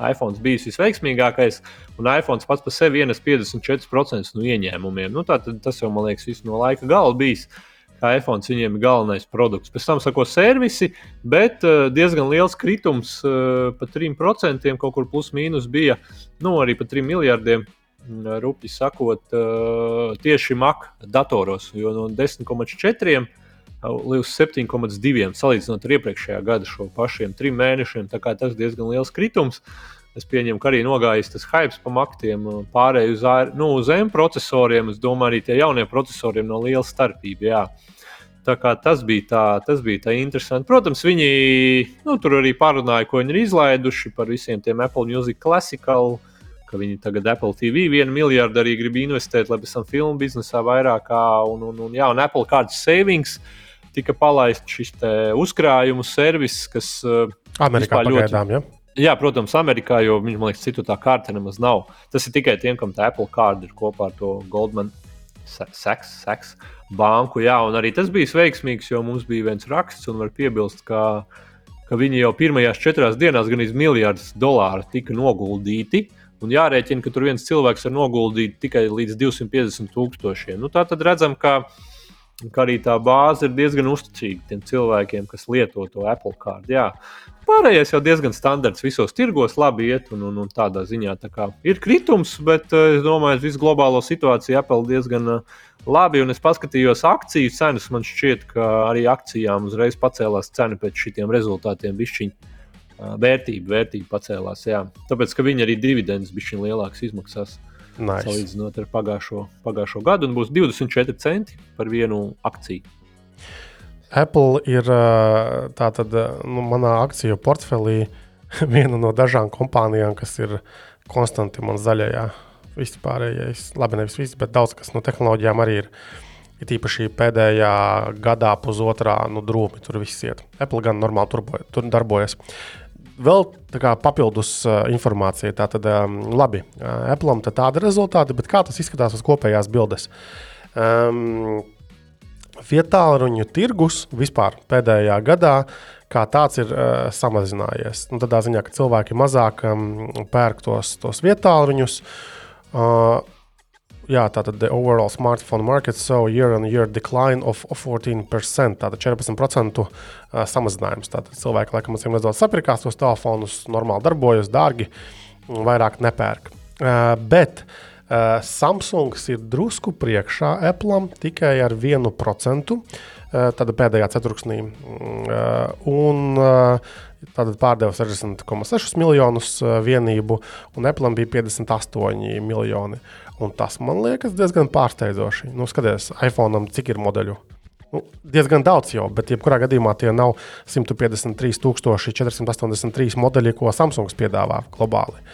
iPhone bijis visveiksmīgākais, un iPhone pats par sevi ienes 54% no ieņēmumiem. Nu, tā, tas jau, man liekas, visu no laika gala bijis. Uh, kā iPhone viņiem ir galvenais produkts. Pēc tam sako servisi, bet uh, diezgan liels kritums, uh, pa 3% kaut kur plus mīnus bija, nu arī pa 3 miljardiem. Mm, Rupji sakot, uh, tieši Mac datoros, jo no 10,4 līdz 7,2 salīdzinot ar iepriekšējā gada šo pašiem trim mēnešiem. Tas diezgan liels kritums. Es pieņemu, ka arī nogājis tas hype pa maktiem, pārējai uz, nu, uz M procesoriem. Es domāju, arī tie jaunie procesori no liela starpība. Jā. tas, bija tā, tas bija tā interesanti. Protams, viņi nu, tur arī parunāja, ko viņi ir izlaiduši par visiem tiem Apple Music Classical. Ka viņi tagad Apple TV vienu miljardu arī grib investēt, lai pēc tam filmu biznesā vairāk, un, un, un, jā, un Apple Cards Savings tika palaists šis uzkrājumu servis, kas Amerikā pagaidām, ļoti, ja? Jā, protams, Amerikā, jo viņš man liekas, citu tā kārta nemaz nav. Tas ir tikai tiem, kam tā Apple kārta ir kopā ar to Goldman Sachs, Sachs banku. Jā, un arī tas bija veiksmīgs, jo mums bija viens raksts, un var piebilst, ka, ka viņi jau pirmajās četrās dienās gan iz miljardus dolāru tika noguldīti. Un jārēķina, ka tur viens cilvēks var noguldīt tikai līdz 250 tūkstošiem. Nu, tā tad redzam, ka, ka arī tā bāze ir diezgan uzticīga tiem cilvēkiem, kas lieto to Apple kārtu. Pārējais jau diezgan standarts visos tirgos, labi iet, un, un, un tādā ziņā tā kā ir kritums, bet uh, es domāju, ka visu globālo situāciju Apple diezgan uh, labi. Un es paskatījos akciju cenas, man šķiet, ka arī akcijām uzreiz pacēlās cena pēc šiem rezultātiem. Bišķiņ, uh, vērtība, vērtība pacēlās. Jā. Tāpēc, ka viņi arī dividendus bija lielāks izmaksās. Nice. Salīdzinot ar pagājušo, pagājušo gadu, un būs 24 centi par vienu akciju. Apple ir tātad, nu, manā akciju portfelī viena no dažām kompānijām, kas ir konstanti man zaļajā. Vispārējais, labi, nevis viss, bet daudz kas no tehnoloģijām arī ir. Ir īpaši pēdējā gadā, pusotrā, nu, drūmi tur viss iet. Apple gan normāli turboja, tur darbojas. Vēl tā kā, papildus uh, informācija. Tātad, um, labi, uh, Apple tā tāda rezultāti, bet kā tas izskatās uz kopējās bildes? Um, Vietāluņu tirgus vispār pēdējā gadā kā tāds ir uh, samazinājies. Nu, tādā ziņā, ka cilvēki mazāk um, pērk tos, tos vietāluņus. Uh, jā, tātad the overall smartphone market saw year on year decline of, of 14%. Tātad 14% uh, samazinājums. Tātad cilvēki, laikam, acīm redzot, sapirkās tos telefonus, normāli darbojas, dārgi, vairāk nepērk. Uh, bet uh, Samsungs ir drusku priekšā Apple tikai ar 1%. Uh, eh, tad pēdējā ceturksnī. Un tātad pārdeva 60,6 miljonus vienību, un Apple bija 58 miljoni. Un tas man liekas diezgan pārsteidzoši. Nu, skaties, iPhone cik ir modeļu? Nu, diezgan daudz jau, bet jebkurā gadījumā tie nav 153,483 modeļi, ko Samsungs piedāvā globāli. Uh,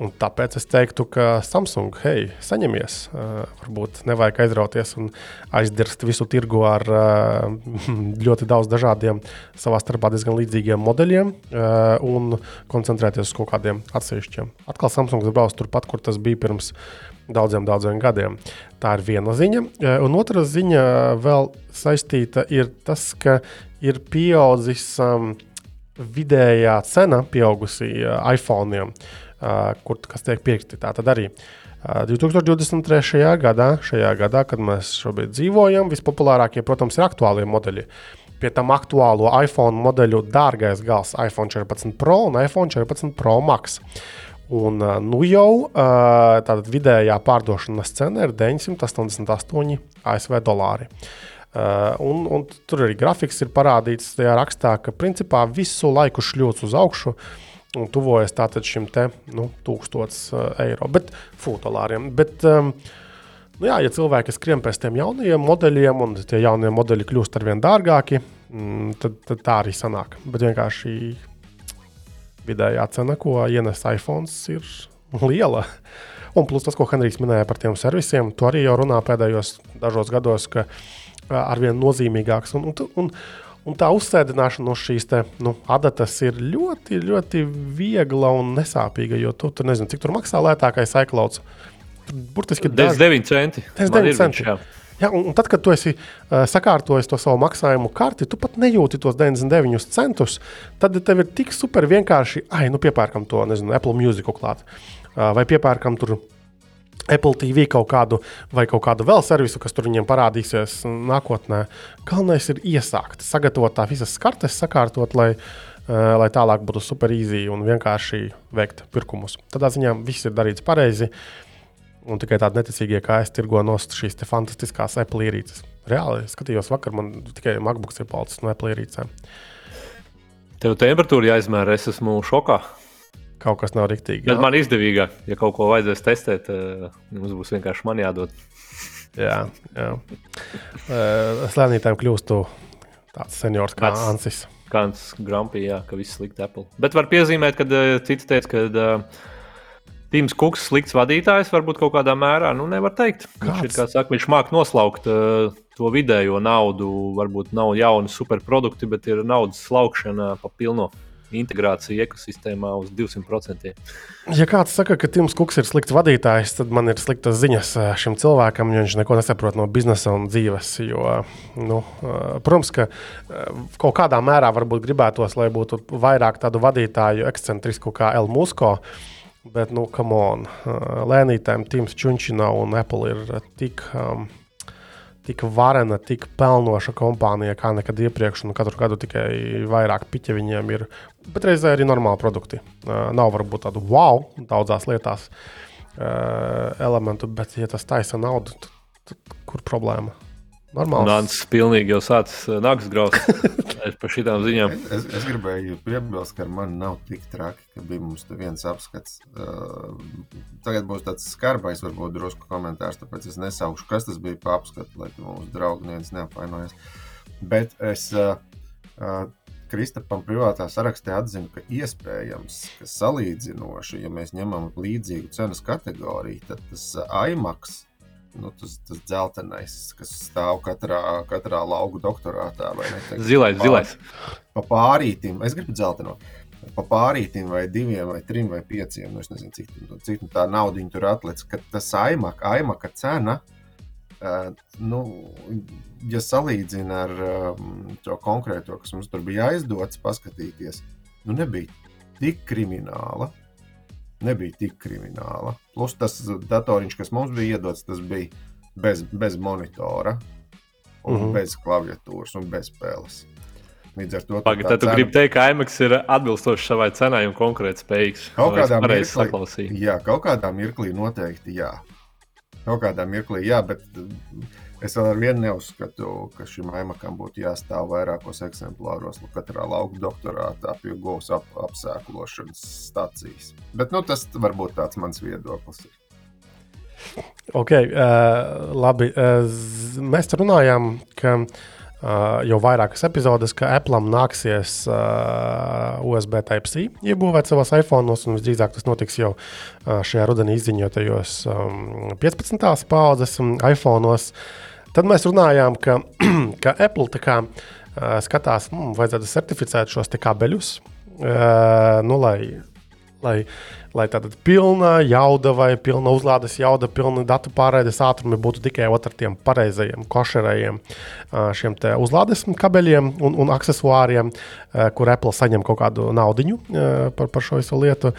Un tāpēc es teiktu, ka Samsung, hei, saņemies. Uh, varbūt nevajag aizrauties un aizdirst visu tirgu ar uh, ļoti daudz dažādiem, savā starpā diezgan līdzīgiem modeļiem uh, un koncentrēties uz kaut kādiem atsevišķiem. Atkal Samsungs brauc turpat, kur tas bija pirms daudziem, daudziem gadiem. Tā ir viena ziņa. Un otra ziņa vēl saistīta ir tas, ka ir pieaudzis um, vidējā cena, pieaugusi uh, iPhone. -iem kur kas tiek pirkti. Tātad arī 2023. gadā, šajā gadā, kad mēs šobrīd dzīvojam, vispopulārākie, protams, ir aktuālie modeļi. Pie tam aktuālo iPhone modeļu dārgais gals - iPhone 14 Pro un iPhone 14 Pro Max. Un, nu jau tāda vidējā pārdošanas cena ir 988 ASV dolāri. Uh, un, un tur arī grafiks ir parādīts tajā rakstā, ka principā visu laiku šļūts uz augšu. Uh, un tuvojas tātad šim te nu, 1000 uh, eiro, bet futbolāriem. Bet, um, nu jā, ja cilvēki skrien pēc tiem jaunajiem modeļiem, un tie jaunie modeļi kļūst ar vien dārgāki, mm, tad, tad tā arī sanāk. Bet vienkārši vidējā cena, ko ienes iPhone, ir liela. Un plus tas, ko Henrijs minēja par tiem servisiem, to arī jau runā pēdējos dažos gados, ka uh, arvien nozīmīgāks. Un, un, un, Un tā uzsēdināšana uz šīs te, nu, adatas ir ļoti, ļoti viegla un nesāpīga. Jo tu tur nezini, cik tur maksā lētākais iCloud. Burtiski 9 centi. 9 centi. Jā. Un, un tad, kad tu esi uh, sakārtojis to savu maksājumu karti, tu pat nejūti tos 99 centus. Tad tev ir tik super vienkārši, ah, nu piepērkam to, nezinu, Apple Music klāt. Uh, vai piepērkam tur Apple TV kaut kādu vai kaut kādu vēl servisu, kas tur viņiem parādīsies nākotnē. Galvenais ir iesākt, sagatavot tā visas kartes, sakārtot, lai, uh, lai tālāk būtu super easy un vienkārši veikt pirkumus. Tādā ziņā viss ir darīts pareizi. Un tikai tādi neticīgie, kā es tirgo nost šīs fantastiskās Apple ierīces. Reāli skatījos, vakar man tikai MacBooks ir palicis no Apple ierīcēm. Tev temperatūra jāizmēra, es esmu šokā kaut kas nav rīktīgi. Bet man izdevīgāk, ja kaut ko vajadzēs testēt, uh, mums būs vienkārši man jādod. jā, jā. Uh, Slēnītājiem kļūstu tāds seniors kā Vecs. Ansis. Kāds Grumpy, jā, ka viss slikti Apple. Bet var piezīmēt, ka uh, cits teica, ka uh, Tims Kuks slikts vadītājs varbūt kaut kādā mērā, nu nevar teikt. Viņš, Kāds? kā saka, viņš māk noslaukt uh, to vidējo naudu, varbūt nav jauni superprodukti, bet ir naudas slaukšana pa pilno integrāciju ekosistēmā uz 200%. Ja kāds saka, ka Tims Kuks ir slikts vadītājs, tad man ir sliktas ziņas eh, šim cilvēkam, jo viņš neko nesaprot no biznesa un dzīves. Jo, nu, eh, protams, ka eh, kaut kādā mērā varbūt gribētos, lai būtu vairāk tādu vadītāju ekscentrisku kā El Musko. Bet, nu, come on, lēnītēm Tims Čunčina un Apple ir tik, um, tik varena, tik pelnoša kompānija kā nekad iepriekš. Un katru gadu tikai vairāk piķa viņiem ir. Bet reizē arī normāli produkti. Uh, nav varbūt tādu wow daudzās lietās uh, elementu, bet, ja tas taisa naudu, tad, tad kur problēma? Normāls. Nācis pilnīgi jau sācis uh, nāks graust par šīm ziņām. Es, es, es gribēju piebilst, ka ar mani nav tik traki, ka bija mums te viens apskats. Uh, tagad būs tāds skarbais, varbūt drusku komentārs, tāpēc es nesaukšu, kas tas bija pa apskatu, lai mūsu draugi neviens neapvainojas. Bet es uh, uh, Kristapam privātā sarakstā atzinu, ka iespējams, ka salīdzinoši, ja mēs ņemam līdzīgu cenas kategoriju, tad tas IMAX nu, tas, tas dzeltenais, kas stāv katrā, katrā lauku doktorātā. Ne, tagad Zilais, pa- zilais. Pa pārītim, es gribu dzelteno. Pa pārītim, vai diviem, vai trim, vai pieciem. Nu, es nezinu, cik, cik nu tā nauda tur atlicis. Tas aimaka, aimaka cena, uh, nu, ja salīdzina ar um, to konkrēto, kas mums tur bija aizdots, paskatīties, nu, nebija tik krimināla nebija tik krimināla. Plus tas datoriņš, kas mums bija iedots, tas bija bez, bez monitora, un mm -hmm. bez klaviatūras un bez spēles. Līdz ar to tad tu cena- gribi teikt, ka IMAX ir atbilstošs savai cenai un konkrēti spējīgs. Kaut kādā mirklī, jā, kaut kādā mirklī noteikti jā. Kaut kādā mirklī jā, bet es vēl ar vienu neuzskatu, ka šim aimakam būtu jāstāv vairākos eksemplāros, nu, katrā lauka doktorātā pie govs ap, apsēklošanas stacijas. Bet nu, tas varbūt tāds mans viedoklis. ir. Ok, uh, labi. Uh, mēs runājām, ka uh, jau vairākas epizodes, ka Apple nāksies uh, USB Type-C iebūvēt savos iPhone'os, un visdrīzāk tas notiks jau uh, šajā rudenī izziņotajos um, 15. paudzes um, iPhone'os. Tad mēs runājām, ka, ka Apple kā, skatās, hmm, vajadzētu certificēt šos kabeļus, nu, lai lai, lai tāda pilna jauda vai pilna uzlādes jauda, pilna datu pārraides ātrumi būtu tikai ar tiem pareizajiem, košerajiem šiem uzlādes kabeļiem un, un accessoriem, ā, kur Apple saņem kaut kādu naudiņu ā, par, par šo visu lietu.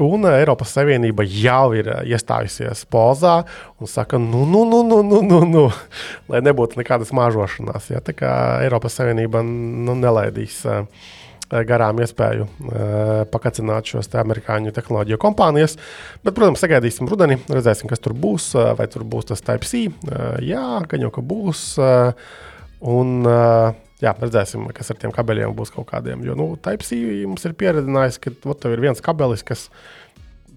Un ā, Eiropas Savienība jau ir ā, iestājusies pozā un saka, nu, nu, nu, nu, nu, nu, nu lai nebūtu nekādas māžošanās. Ja? Tā kā Eiropas Savienība nu, nelaidīs. ā, garām iespēju uh, pakacināt šos te amerikāņu tehnoloģiju kompānijas. Bet, protams, sagaidīsim rudeni, redzēsim, kas tur būs. Uh, vai tur būs tas Type-C? Uh, jā, jau ka būs. Uh, un, uh, jā, redzēsim, kas ar tiem kabeļiem būs kaut kādiem. Jo nu, Type-C mums ir pieredzējis, ka ot, tev ir viens kabelis, kas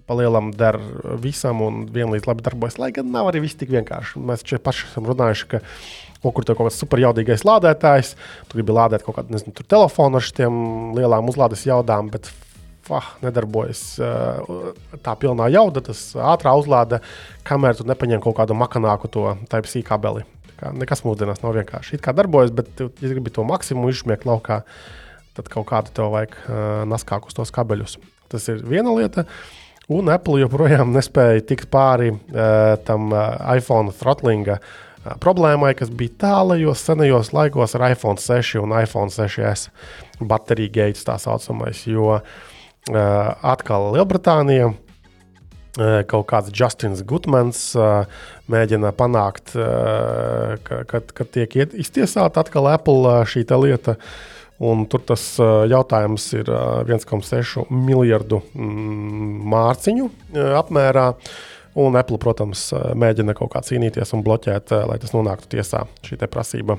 palielam der visam un vienlīdz labi darbojas. Lai gan nav arī viss tik vienkārši. Mēs šeit paši esam runājuši, ka kaut kur tur kaut kāds superjaudīgais lādētājs, tu gribi lādēt kaut kādu nezinu, telefonu ar šiem lielām uzlādes jaudām, bet fah, nedarbojas tā pilnā jauda, tas ātrā uzlāde, kamēr tu nepaņem kaut kādu makanāku to Type-C kabeli. Kā, nekas mūsdienās nav vienkārši. It kā darbojas, bet, ja gribi to maksimumu izsmiegt laukā, tad kaut kādu tev vajag uh, naskākus tos kabeļus. Tas ir viena lieta. Un Apple joprojām nespēja tikt pāri uh, tam uh, iPhone throttlinga uh, problēmai, kas bija tālajos senajos laikos ar iPhone 6 un iPhone 6S bateriju gates tā saucamais. Jo uh, atkal Lielbritānija kaut kāds Justins Gutmans mēģina panākt, ka, kad, kad tiek iztiesāta atkal Apple šī lieta. Un tur tas jautājums ir uh, 1,6 miljardu mm, mārciņu apmērā. Un Apple, protams, mēģina kaut kā cīnīties un bloķēt, lai tas nonāktu tiesā. Šī prasība,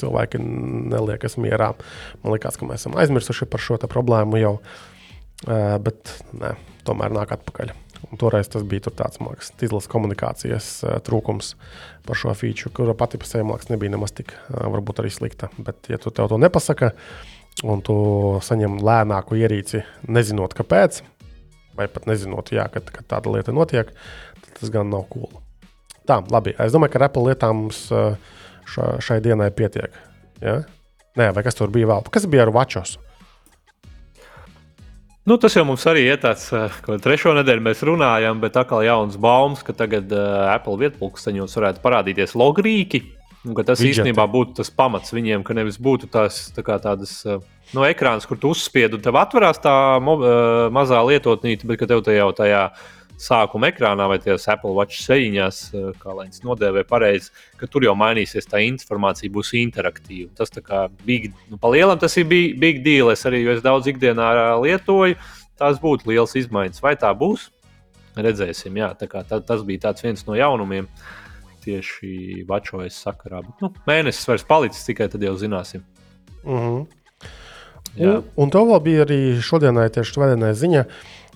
cilvēki neliekas mierā. Man liekas, ka mēs esam aizmirsuši par šo problēmu jau, bet nē, tomēr nāk atpakaļ Un toreiz tas bija tāds mākslinieks, tīzlas komunikācijas uh, trūkums par šo feature, kura pati par sevi mākslinieks nebija nemaz tik, uh, varbūt arī slikta. Bet, ja tu tev to nepasaka, un tu saņem lēnāku ierīci, nezinot, kāpēc, vai pat nezinot, jā, kad, kad tāda lieta notiek, tad tas gan nav cool. Tā, labi. Es domāju, ka Apple lietām mums ša, šai dienai pietiek. Ja? Nē, vai kas tur bija vēl? Kas bija ar Vačos? Nu, tas jau mums arī ir tāds, ka trešo nedēļu mēs runājam, bet atkal jauns baumas, ka tagad uh, Apple vietpunkteņos varētu parādīties logrīki. Tas Widgeti. īstenībā būtu tas pamats viņiem, ka nevis būtu tās tā tādas uh, no ekrāna, kur tu uzspied un tev atverās tā uh, mazā lietotnīte, bet ka tev tajā jau tajā sākuma ekrānā vai tajās Apple Watch sēņās, kā lai viņas nodēvē pareizi, ka tur jau mainīsies tā informācija, būs interaktīva. Tas tā kā big, nu, pa lielam tas ir big, big deal. Es arī, jo es daudz ikdienā lietoju, tās būtu liels izmaiņas. Vai tā būs? Redzēsim, jā, tā kā, tā, tas bija viens no jaunumiem tieši Vačojas sakarā. Bet, nu, mēnesis vairs palicis, tikai tad jau zināsim. Mm -hmm. Jā. Un, un vēl bija arī šodienai, tieši šodienai ziņa,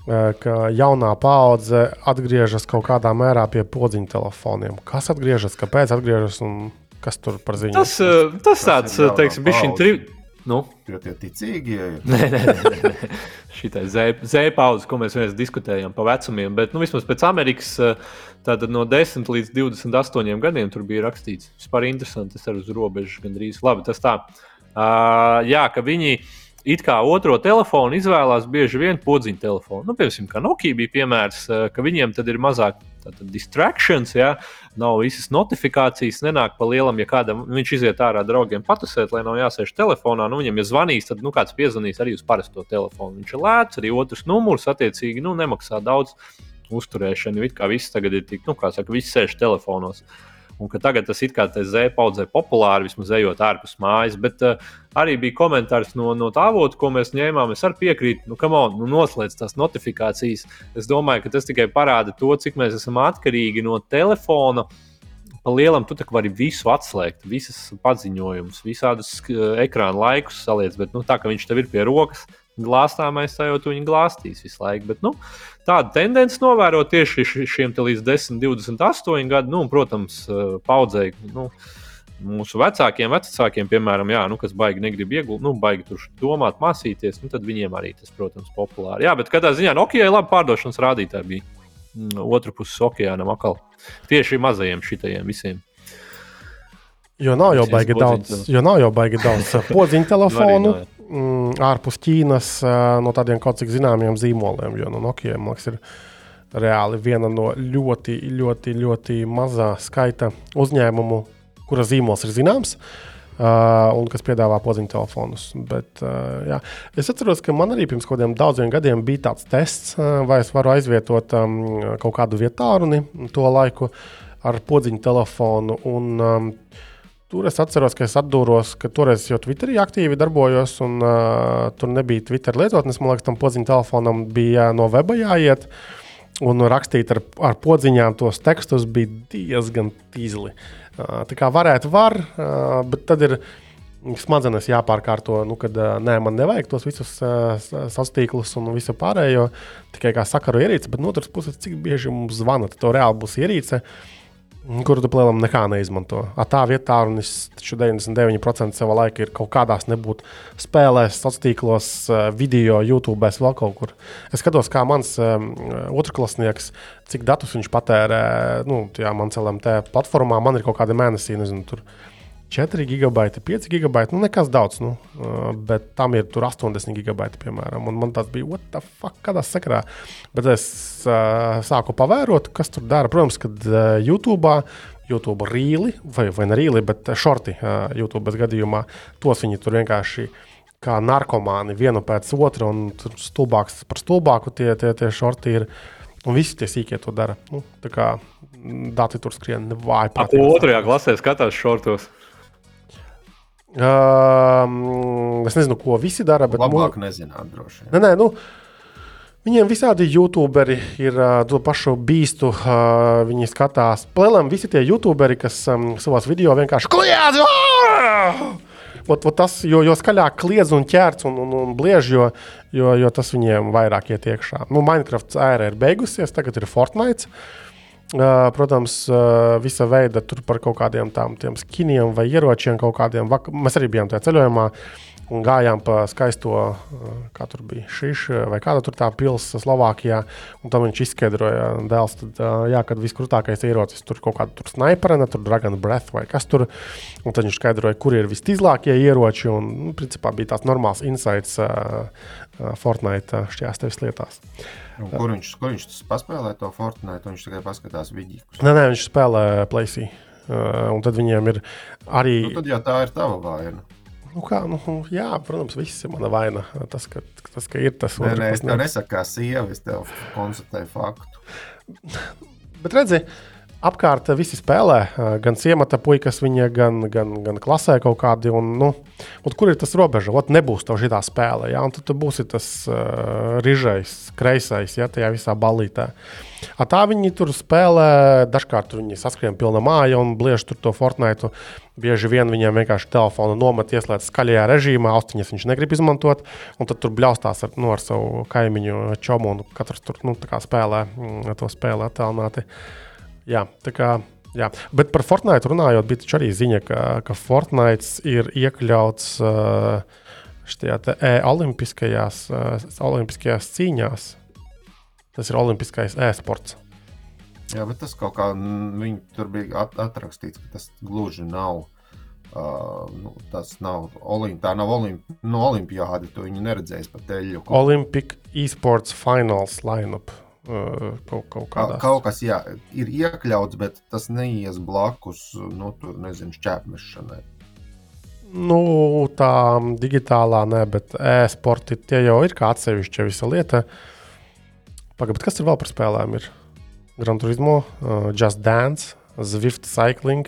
ka jaunā paudze atgriežas kaut kādā mērā pie podziņa telefoniem. Kas atgriežas, kāpēc atgriežas un kas tur par ziņu? Tas, tas, tas tāds, teiksim, bija šī trījuma. Nu? Jo tie ticīgi ir. Nē, nē, nē, nē. šī zēpauze, ko mēs vienreiz diskutējām par vecumiem, bet nu, vismaz pēc Amerikas, tātad no 10 līdz 28 gadiem tur bija rakstīts. Vispār interesanti, tas ir uz robežas gandrīz. Labi, tas tā. Uh, jā, ka viņi it kā otro telefonu izvēlās bieži vien podziņu telefonu. Nu, piemēram, kā Nokia bija piemērs, eh, ka viņiem tad ir mazāk tātad, distractions, ja? nav visas notifikācijas, nenāk pa lielam, ja kādam viņš iziet ārā draugiem patusēt, lai nav jāsēž telefonā. Nu, viņam, ja zvanīs, tad nu, kāds piezvanīs arī uz parasto telefonu. Viņš ir lēts, arī otrs numurs, attiecīgi, nu, nemaksā daudz uzturēšanu. It kā viss tagad ir tik, nu, kā saka, viss sēž telefonos. Uh, un ka tagad tas ir kā Z paudzē populāri, vismaz ejot ārpus mājas. Bet uh, arī bija komentārs no, no tā avotu, ko mēs ņēmām. Es arī piekrītu, nu, on, nu noslēdz tās notifikācijas. Es domāju, ka tas tikai parāda to, cik mēs esam atkarīgi no telefona. Pa lielam tu vari visu atslēgt, visas paziņojumus, visādus uh, ekrāna laikus saliec, bet nu, tā kā viņš tev ir pie rokas, glāstāmais, tu viņu glāstīs visu laiku. Bet, nu, tāda tendence novērot tieši šiem līdz 10, 28 gadiem, nu, un, protams, eh, paudzēji. Nu, Mūsu vecākiem, vecākiem, piemēram, jā, nu, kas baigi negrib ieguldīt, nu, baigi tur domāt, mācīties, nu, tad viņiem arī tas, protams, ir populāri. Jā, bet katrā ziņā Nokia ir labi pārdošanas rādītāji. Bija mm, otru pusi okeānam atkal. Tieši mazajiem šitajiem visiem. Jo nav jau baigi daudz, jo nav jau baigi daudz podziņu telefonu. Mm, ārpus Ķīnas no tādiem kaut cik zināmiem zīmoliem. Jo no nu, Nokia liekas, ir reāli viena no ļoti, ļoti, ļoti mazā skaita uzņēmumu, kura zīmols ir zināms. Uh, un kas piedāvā podziņu telefonus. Bet, uh, jā. es atceros, ka man arī pirms kaut kādiem daudziem gadiem bija tāds tests, uh, vai es varu aizvietot um, kaut kādu vietālu to laiku ar podziņu telefonu. Un, um, Tur es atceros, ka es atdūros, ka toreiz jau Twitterī aktīvi darbojos, un uh, tur nebija Twitter lietotnes. Man liekas, tam podziņu telefonam bija no weba jāiet. Un rakstīt ar, ar podziņām tos tekstus bija diezgan tīzli. Uh, tā kā varētu, var, uh, bet tad ir smadzenes jāpārkārto, nu, kad nē, man nevajag tos visus uh, sastīklus un visu pārējo, tikai kā sakaru ierīci, bet no otras puses, cik bieži mums zvana, tad to reāli būs ierīce. Uh, kuru tu plēlam nekā neizmanto. A tā vietā, un es taču 99% sava laika ir kaut kādās nebūt spēlēs, sociālos tīklos, eh, video, YouTube, vēl kaut kur. Es skatos, kā mans um, otrklasnieks, cik datus viņš patērē, nu, tajā man CLMT platformā, man ir kaut kāda mēnesī, nezinu, tur 4 gigabaiti, 5 gigabaiti, nu nekas daudz, nu, uh, bet tam ir 80 gigabaiti, piemēram. Un man tas bija, what the fuck, kādā sakrā. Bet es uh, sāku pavērot, kas tur dara. Protams, kad uh, YouTube. YouTube rīli, vai, vai ne rīli, bet šorti uh, YouTube gadījumā, tos viņi tur vienkārši kā narkomāni vienu pēc otra, un tur stulbāks par stulbāku tie, tie, tie šorti ir. Un visi tie sīkie to dara. Nu, tā kā dati tur skrien vāji. Ap otrajā klasē skatās šortos. Uh, es nezinu, ko visi dara. Bet, Labāk nu, nezināt, droši vien. Nē, nē, nu, Viņiem visādi youtuberi ir uh, to pašu bīstu. Uh, viņi skatās, plēlēm visi tie youtuberi, kas um, savās video vienkārši kliedz. ot, ot tas, jo, jo skaļāk kliedz un ķērts un, un, un bliež, jo, jo, jo tas viņiem vairāk iet iekšā. Nu, Minecraft ēra ir beigusies, tagad ir Fortnite. Uh, protams, visa veida tur par kaut kādiem tādiem skiniem vai ieročiem, kaut kādiem. Mēs arī bijām tajā ceļojumā. Un gājām pa skaisto, kā tur bija šis vai kāda tur tā pilsēta Slovākijā. Tam viņš izskaidroja, dēls, tad, jā, kad viskrūtākais ierocis tur kaut kāda sniperena, tur Dragon Breath vai kas tur. Un tad viņš skaidroja, kur ir vistīzlākie ieroči. Un, nu, principā bija tāds normāls insights Fortnite šajās tevis lietās. Un kur viņš, kur viņš paspēlē to Fortnite? Viņš tikai paskatās vidīkus. Nē, nē, viņš spēlē Playsee. Uh, un tad viņiem ir arī. Nu, tad jau tā ir tava vaina. Nu kā, nu, jā, protams, viss ir mana vaina. Tas, ka, tas, ka ir tas otrs. Nē, nē, es tev nesaku, kā sieva, es tev konstatēju faktu. Bet redziet, apkārt visi spēlē, gan ciemata puikas, viņa, gan, gan, gan klasē kaut kādi. Un, nu, un kur ir tas robeža? Ot, nebūs tev šī spēle, ja? un tad tu būsi tas uh, rižais, kreisais, ja tajā visā ballītē. A tā viņi tur spēlē, dažkārt viņi saskrien pilna māja un bliež tur to Fortnite. Bieži vien viņiem vienkārši telefonu nomet, ieslēdz skaļajā režīmā, austiņas viņš negrib izmantot, un tad tur bļaustās ar, nu, ar savu kaimiņu čomu, un katrs tur nu, spēlē mm, to spēli attēlināti. Uh, Jā, tā kā. Jā. Bet par Fortnite runājot, bija arī ziņa, ka, ka Fortnite ir iekļauts šajā e olimpiskajās, uh, olimpiskajās cīņās. Tas ir olimpiskais e-sports. Jā, bet tas kaut kā viņi tur bija at atrakstīts, ka tas gluži nav. Uh, nu, tas nav olimp, tā nav olimp, no olimpiāda. To viņi neredzēs pa teļu. Olympic e-sports finals lineup. Kaut, kaut, kādās. kaut kas jā, ir iekļauts, bet tas neies blakus nu, tur, nezinu, šķēpmešanai. Nu, tā digitālā nē, bet e-sporti tie jau ir kā atsevišķa visa lieta. Pagaidām, kas tur vēl par spēlēm ir? Gran Turismo, uh, Just Dance, Zwift Cycling.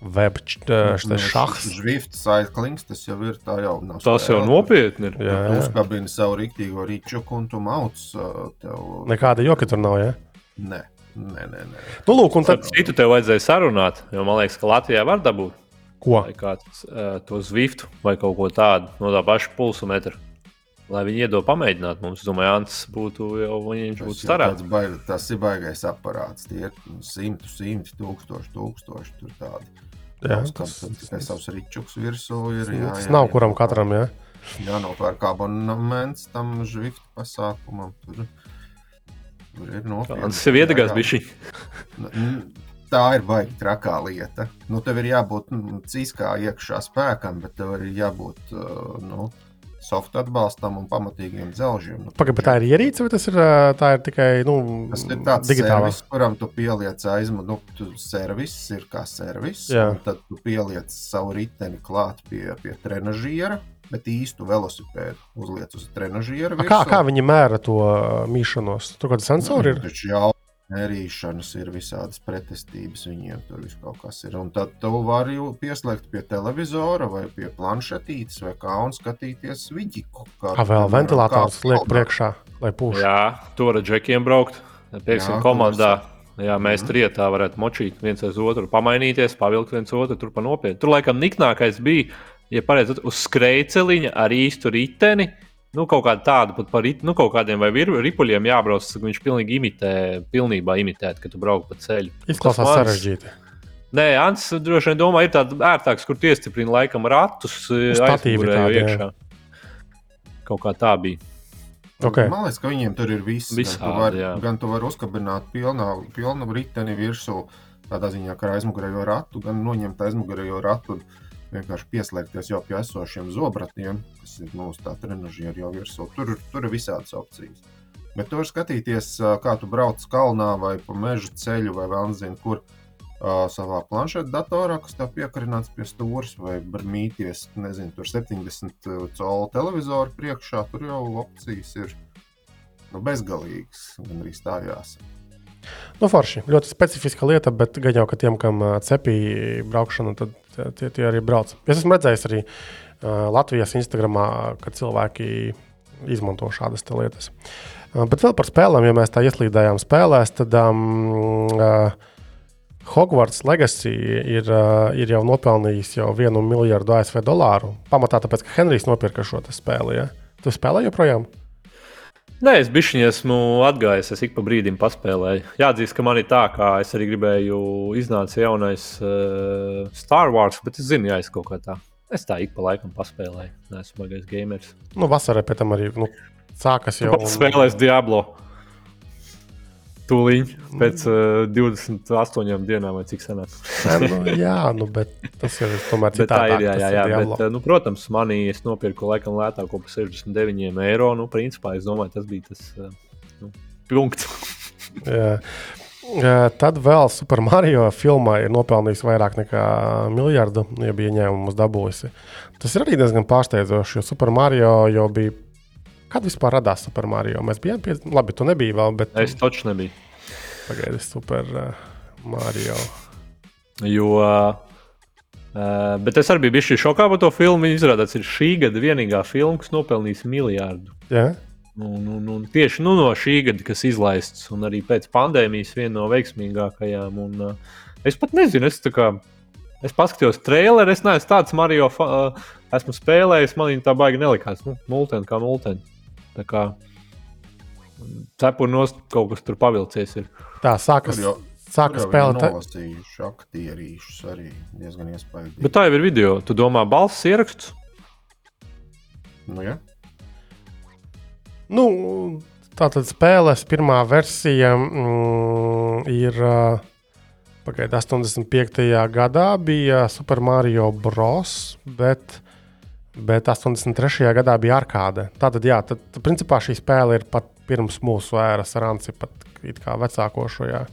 Web šachs. Zvift cyclings, tas jau ir tā jau nav. Tas jau nopietni ir. Jā, jā. Uzkabini savu rīktīgo rīčuku un tu mauc. Tev... Nekāda joka tur nav, jā? Nē. Nē, nē, nē. Nu, lūk, un tad... Citu tev vajadzēja sarunāt, jo man liekas, ka Latvijā var dabūt. Ko? Vai kāds uh, to Zwift vai kaut ko tādu no tā paša pulsu metra. Lai viņi iedod pamēģināt mums, domāju, Ants būtu jau viņš būtu starāks. Tas ir baigais aparāts. Tie ir simti, simti, tūkstoši, tūkstoši tur tādi. Jā, tas ir savs rīčuks virsū. Ir, jā, tas jā, nav jā, kuram jā, katram. Jā, jā nopērk abonnements tam žvifta pasākumam. Tur, tur ir nopietni. Tas ir viedagās bišķi. Tā ir baigi trakā lieta. Nu, tev ir jābūt nu, cīskā iekšā spēkam, bet tev ir jābūt. Uh, nu, softa atbalstam un pamatīgiem dzelžiem. Nu, Pagaidām, tā ir ierīce, vai tas ir, tā ir tikai nu, tas ir tāds digitāls, kuram tu pieliec aizmu, nu, tu servis ir kā servis, Jā. un tad tu pieliec savu riteni klāt pie, pie trenažiera. Bet īstu velosipēdu uzliek uz trenižiera. Kā, kā viņi mēra to mīšanos? Tur kāda sensori ir? Taču jau Nērīšanas ir visādas pretestības, viņiem tur viss kaut kas ir. Un tad tu vari pieslēgt pie televizora vai pie planšetītes vai kā un skatīties vidiku. Kā vēl ventilators liek priekšā, lai pūš. Jā, tur ar džekiem braukt, pieksim komandā. Jā, mēs mm. trietā varētu močīt viens aiz otru, pamainīties, pavilkt viens otru tur pa nopietnu. Tur laikam niknākais bija, ja pareizi uz skrejceliņa ar īstu riteni nu, kaut kāda tāda pat par nu, kaut kādiem vai ripuļiem jābrauc. Viņš pilnīgi imitē, pilnībā imitē, kad tu brauc pa ceļu. Izklausās sarežģīti. Nē, Ants droši vien domā, ir tāds ērtāks, kur iestiprina laikam ratus aizmugurē iekšā. Kaut kā tā bija. Okay. Man liekas, ka viņiem tur ir viss. Visādi, gan, tu vari, gan tu vari uzkabināt pilnā, pilnu riteni virsū, tādā ziņā, ka ar aizmugurējo ratu, gan noņemt aizmugurējo ratu. Un vienkārši pieslēgties jau pie esošiem zobratiem, kas ir mūsu tā trenižieri jau virsū. Tur, tur ir visādas opcijas. Bet tur skatīties, kā tu brauc kalnā vai pa meža ceļu vai vēl nezinu, kur savā planšetē datorā, kas tev piekarināts pie stūres vai mīties, nezinu, tur 70 colu televizoru priekšā, tur jau opcijas ir nu, bezgalīgas, gan arī stājās. Nu, forši. Ļoti specifiska lieta, bet gan jau, ka tiem, kam cepīja braukšana, tad tie, tie arī brauc. Es esmu redzējis arī uh, Latvijas Instagramā, kad cilvēki izmanto šādas lietas. Uh, bet vēl par spēlēm, ja mēs tā ieslīdējām spēlēs, tad um, uh, Hogwarts Legacy ir, uh, ir jau nopelnījis jau vienu miljardu ASV dolāru. Pamatā tāpēc, ka Henrijs nopirka šo spēli. Ja? Tu spēlē joprojām? Nē, es bišķiņi esmu atgājis, es ik pa brīdim paspēlēju. Jāatzīst, ka man ir tā, kā es arī gribēju, iznāca jaunais uh, Star Wars, bet es zinu, ja es kaut kā tā. Es tā ik pa laikam paspēlēju. Nē, esmu bagājis gamers. Nu, vasarā pēc tam arī nu, sākas jau. Un... Spēlēs Diablo. Tūlīt pēc uh, 28 dienām, vai cik senāk. nu, jā, nu, bet tas ir tomēr citādāk. Tā ir, jā, jā, jā bet, uh, nu, protams, manī es nopirku laikam lētāko par 69 eiro. Nu, principā, es domāju, tas bija tas uh, nu, punkts. jā. Tad vēl Super Mario filmā ir nopelnījis vairāk nekā miljardu, ja bija ieņēmumus dabūjusi. Tas ir arī diezgan pārsteidzoši, jo Super Mario jau bija Kad vispār radās Super Mario? Mēs bijām pie... labi, tu nebiji vēl, bet. Es taču nebiju. Pagaidi, Super uh, Mario. Jo. Uh, bet es arī biju šokā par to filmu. Viņa izrādās, ir šī gada vienīgā filma, kas nopelnīs miljardu. Yeah. Un, un, un tieši nu, no šī gada, kas izlaists, un arī pēc pandēmijas, viena no veiksmīgākajām. Un, uh, es pat nezinu, es tā kā. Es paskatījos traileri, es neesmu tāds Mario. Uh, esmu spēlējis, man viņa tā baigi nelikās. Nu, multeni kā multeni. Tā kā cepurnos kaut kas tur pavilcies. Ir. Tā sākas. Jau, sākas spēlēt. Tā nolasījuši aktierīšus arī diezgan iespaidīgi. Bet tā jau ir video. Tu domā, balss ieraksts? Nu, ja. Nu, tā tad spēles pirmā versija mm, ir. Pagaidā, 85. gadā bija Super Mario Bros. Bet bet 83. gadā bija arkāde. Tātad, jā, tad, principā šī spēle ir pat pirms mūsu ēras ranci, pat kā vecāko šajā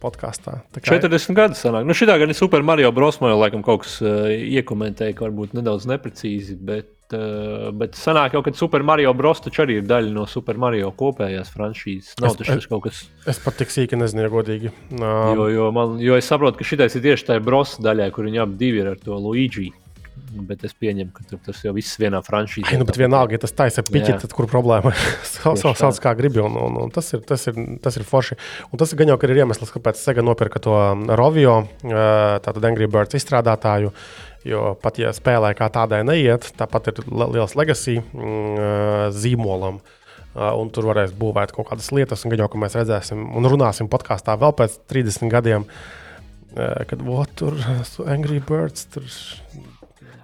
podkāstā. Kā... 40 gadi sanāk. Nu, šī gada Super Mario Bros. man laikam kaut kas uh, iekomentēja, ka varbūt nedaudz neprecīzi, bet, uh, bet sanāk jau, ka Super Mario Bros. taču arī ir daļa no Super Mario kopējās franšīzes. Nav tas es, kaut kas. Es pat tik sīki nezinu, godīgi. Um... Jo, jo, man, jo es saprotu, ka šitais ir tieši tajā Bros. daļā, kur viņi abi ir ar to Luigi bet es pieņemu, ka tas jau viss vienā franšīzē. Ai, nu, bet vienalga, ja tas taisa piķi, tad kur problēma? Sauc, sauc kā gribi, un, un, un tas, ir, tas, ir, tas ir forši. Un tas gan jau ir iemesls, kāpēc Sega nopirka to um, Rovio, uh, tātad Angry Birds izstrādātāju. Jo pat ja spēlē kā tādai neiet, tāpat ir liels legacy mm, uh, zīmolam. Uh, un tur varēs būvēt kaut kādas lietas, un gan jau mēs redzēsim un runāsim podkāstā vēl pēc 30 gadiem, kad o, tur Angry Birds tur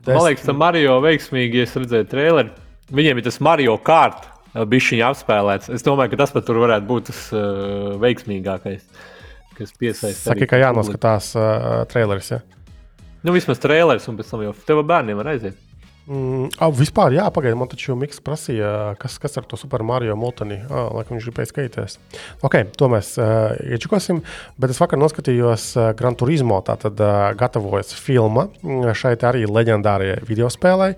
Tas... Man liekas, ka Mario veiksmīgi, ja es redzēju traileri. Viņiem ir tas Mario Kart, bija viņa apspēlēts. Es domāju, ka tas pat tur varētu būt tas uh, veiksmīgākais, kas piesaista. Saki, ka jānoskatās uh, traileris. Ja? Nu, vismaz traileris, un pēc tam jau tev bērniem var aiziet. Mm, vispār, jā, pagaidiet, man taču Mikls prasīja, kas, kas ar to Super Mario Multani. Oh, laikam viņš gribēja skatīties. Ok, to mēs uh, iečakosim. Bet es vakar noskatījos uh, Gran Turismo. Tātad uh, gatavojas filma šeit arī leģendārajai video spēlei.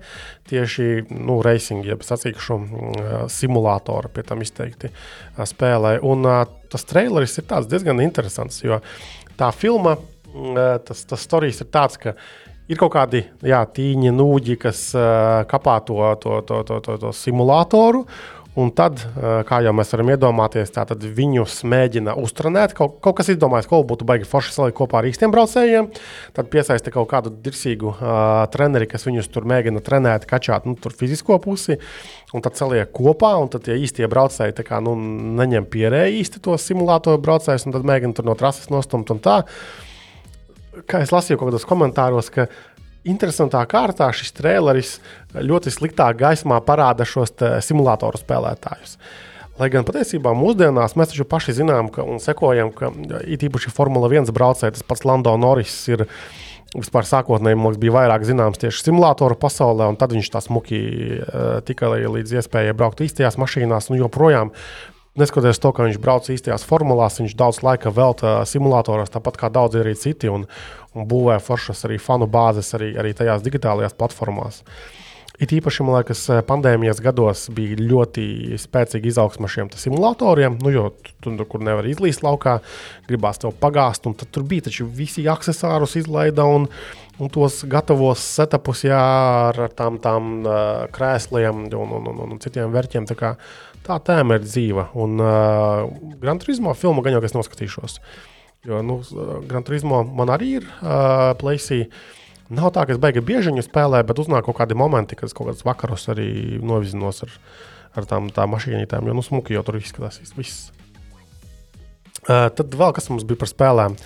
Tieši nu, racing, jeb sacīkšu uh, simulātoru pie tam izteikti uh, spēlē. Un uh, tas traileris ir diezgan interesants, jo tā filma, uh, tas, tas stāstījums ir tāds, ka ir kaut kādi jā, tīņi, nūģi, kas uh, kapā to, to, to, to, to, to simulātoru. Un tad, uh, kā jau mēs varam iedomāties, tad viņus mēģina uztrenēt. Kaut, kaut kas izdomājis, ko būtu baigi forši salikt kopā ar īstiem braucējiem. Tad piesaista kaut kādu dirsīgu uh, treneri, kas viņus tur mēģina trenēt, kačāt nu, fizisko pusi. Un tad saliek kopā, un tad tie īstie braucēji kā, nu, neņem pierēji īsti tos simulātoru braucējus, un tad mēģina tur no trases nostumt un tā. Uh, kā es lasīju kaut kādos komentāros, ka interesantā kārtā šis traileris ļoti sliktā gaismā parāda šos simulātoru spēlētājus. Lai gan patiesībā mūsdienās mēs taču paši zinām ka, un sekojam, ka it īpaši Formula 1 braucēji, tas pats Lando Norris ir vispār sākotnēji liekas, bija vairāk zināms tieši simulātoru pasaulē, un tad viņš tā smuki uh, tika līdz iespējai braukt īstajās mašīnās, un joprojām neskatoties to, ka viņš brauc īstajās formulās, viņš daudz laika veltīja simulātoros, tāpat kā daudzi arī citi, un, un būvē foršas arī fanu bāzes arī, arī tajās digitālajās platformās. It īpaši, man liekas, pandēmijas gados bija ļoti spēcīga izaugsme šiem simulatoriem, nu, jo tur, kur nevar izlīst laukā, gribās to pagāzt, un tur bija taču visi accessārus izlaida un, un tos gatavos setupus jā, ar, tām, tām krēsliem un, un, un, un citiem vērķiem. Tā, kā, tā tēma ir dzīva, un uh, Gran Turismo filmu gan jau es noskatīšos. Jo nu, Gran Turismo man arī ir uh, plēsī. Nav tā, ka es beigās bieži viņu spēlēju, bet uznāk kaut kādi momenti, kad es kaut kādus vakarus arī novizinos ar, ar tām, tām mašīnītēm. Jo nu, smuki jau tur izskatās. Viss. Uh, tad vēl kas mums bija par spēlēm.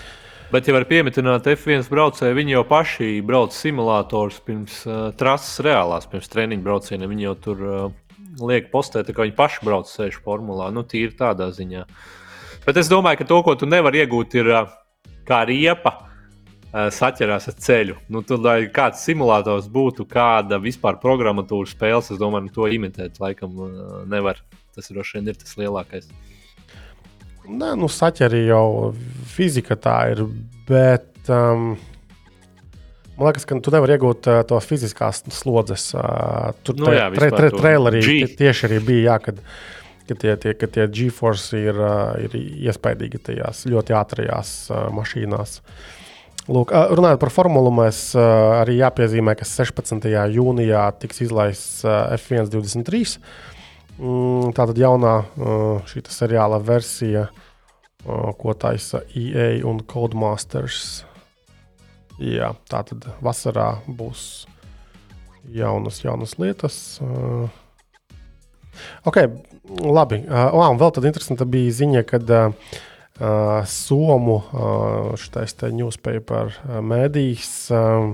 Bet, ja var pieminēt F1 braucēju, viņi jau paši brauc simulators pirms uh, trases reālās, pirms treniņu braucieniem. Viņi jau tur uh, liek postēt, ka viņi paši brauc sēž formulā. Nu, tīri tādā ziņā. Bet es domāju, ka to, ko tu nevari iegūt, ir kā riepa. Saķerās ar ceļu. Nu, tur, lai kāds simulators būtu, kāda vispār programmatūra spēles, es domāju, nu, to imitēt laikam nevar. Tas droši vien ir tas lielākais. Nē, nu, saķerī jau fizika tā ir. Bet um, man liekas, ka tu nevari iegūt uh, to fiziskās slodzes. Uh, tur Nu jā, tre, tre, trailerī G. tie- tieši arī bija, jā, kad, kad tie, tie, kad tie GeForce ir, uh, ir iespaidīgi tajās ļoti ātrajās uh, mašīnās. Lūk, uh, runājot par formulu, mēs uh, arī jāpiezīmē, ka 16. jūnijā tiks izlaists uh, F1 23. Mm, Tā tad jaunā uh, šī seriāla versija, uh, ko taisa EA un Codemasters. Jā, tā tad vasarā būs jaunas, jaunas lietas. Uh, ok, labi. Uh, un vēl tāda interesanta bija ziņa, kad uh, uh, Somu uh, šitais te newspaper uh, mēdījis uh,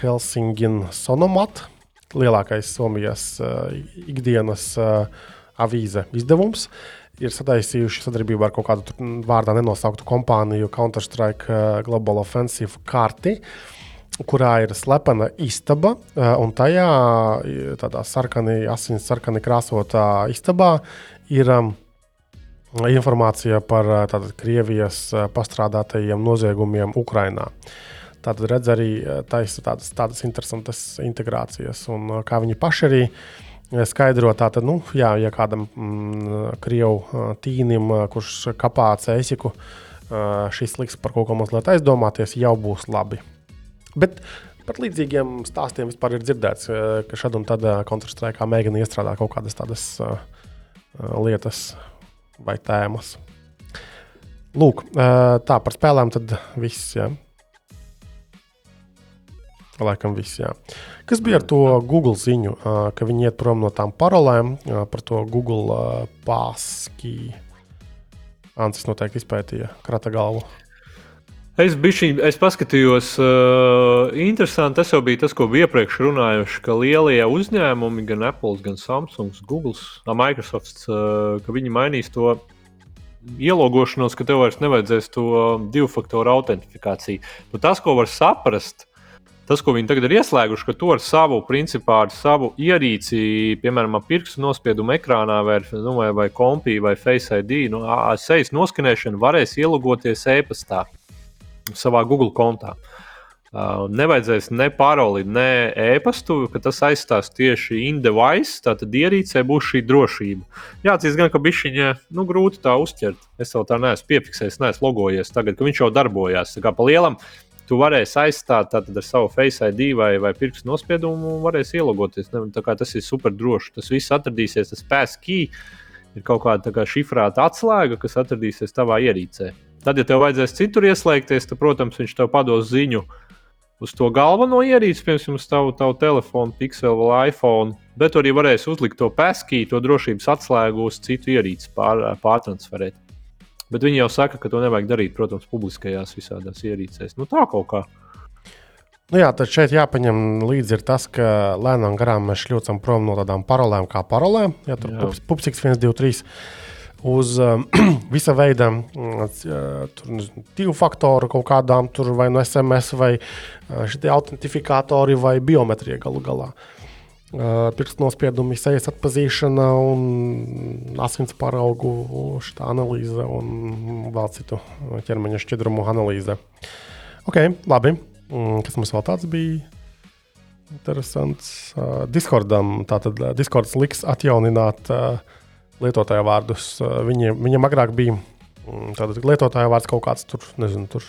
Helsingin Sonomat, lielākais Somijas uh, ikdienas uh, avīze izdevums. Ir sataisījuši sadarbību ar kaut kādu mm, vārdā nenosauktu kompāniju, Counter-Strike uh, Global Offensive karti, kurā ir slepena istaba, uh, un tajā tādā sarkanī, asins sarkanī krāsotā istabā ir um, informācija par uh, tātad, Krievijas pastrādātajiem noziegumiem Ukrajinā. Tātad redz arī taisa tādas, tādas interesantas integrācijas, un kā viņi paši arī uh, skaidro, tātad, nu, jā, ja kādam mm, krievu uh, tīnim, uh, kurš kapā cēsiku, uh, šis liks par kaut ko mazliet aizdomāties, jau būs labi. Bet par līdzīgiem stāstiem vispār ir dzirdēts, uh, ka šad un tad Counter-Strike mēģina iestrādāt kaut kādas tādas uh, uh, lietas vai tēmas. Lūk, uh, tā par spēlēm tad viss. Ja? Laikam viss, jā. Kas bija ar to Google ziņu, ka viņi iet prom no tām parolēm par to Google pāski? Ancis noteikti izpētīja krata galvu. Es, bišķiņ, es paskatījos, uh, interesanti. Tas jau bija tas, ko bija iepriekš runājuši, ka lielie uzņēmumi, gan Apple, gan Samsung, Google, Microsoft, uh, ka viņi mainīs to ielogošanos, ka tev vairs nevajadzēs to divu faktoru autentifikāciju. Nu, tas, ko var saprast, tas, ko viņi tagad ir ieslēguši, ka tu ar savu, principā, ar savu ierīci, piemēram, pirkstu nospiedumu ekrānā, vai, nu, vai, vai kompī, vai Face ID, nu, sejas noskanēšanu, varēs ielogoties e-pastā savā Google kontā. Uh, nevajadzēs ne paroli, ne e-pastu, ka tas aizstās tieši in-device. Tātad ierīcē būs šī drošība. Jā, tas gan, ka bišķiņa, nu, grūti tā uztvert. Es vēl tā neesmu piefiksējis, neesmu logojies tagad, ka viņš jau darbojās. Tā kā pa lielam tu varēsi aizstāt tātad, ar savu Face ID vai, vai pirkstu nospiedumu, un varēsi ielogoties. Ne, kā tas ir super droši. Tas viss atradīsies, tas passkey ir kaut kāda kā, šifrēta atslēga, kas atradīsies tavā ierīcē. Tad, ja tev vajadzēs citur ieslēgties, tad, protams, viņš tev pados ziņu uz to galveno ierīci, piemēram, uz tavu, tavu telefonu, Pixel vai iPhone. Bet arī varēs uzlikt to passkey, to drošības atslēgu uz citu ierīci, pār, pārtransferēt. Bet viņi jau saka, ka to nevajag darīt, protams, publiskajās visādās ierīcēs. Nu, tā kaut kā. Nu jā, tad šeit jāpaņem līdzi ir tas, ka lēnām garām mēs šļūcam prom no tādām parolēm kā parolēm. Ja tur Jā. ir pupsiks 1, 2, 3. Uz um, visa veida mm, uh, divu faktoru kaut kādām, tur vai no SMS, vai uh, šie autentifikātori, vai biometrija galu galā. Uh, Pirkstu nospiedumi, sejas atpazīšana, asins paraugu analīze un vēl citu ķermeņa šķidrumu analīze. Ok, labi. Kas mums vēl tāds bija? Interesants. Discordam, tātad Discords liks atjaunināt lietotāju vārdus. Viņiem, viņam agrāk bija tātad lietotāju vārds kaut kāds tur, nezinu, tur.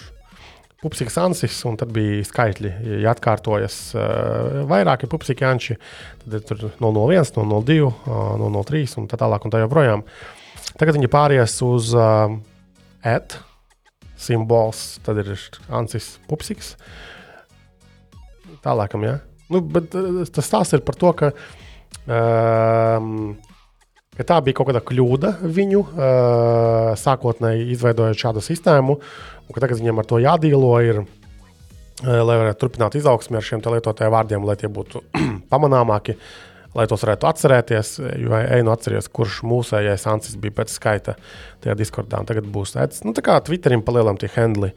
Pupsiks ansis, un tad bija skaitļi. Ja atkārtojas uh, vairāki pupsiki anči, tad ir tur 001, 002, uh, 003 un tā tālāk un tā joprojām. Tagad viņi pāries uz uh, et, simbols, tad ir Ansis Pupsiks. Tālākam, jā. Nu, bet eh, tas stāsts ir par to, ka, um, ka tā bija kaut kāda kļūda viņu uh, sākotnēji izveidojot šādu sistēmu, un ka tagad viņiem ar to jādīlo ir, uh, lai varētu turpināt izaugsmi ar šiem lietotāju vārdiem, lai tie būtu pamanāmāki. Lai tos varētu atcerēties, jo ej, nu atcerieties, kurš mūsējais Ansis bija pēc skaita tajā Discordā. Tagad būs tāds, nu, tā kā Twitterim palielam tie handli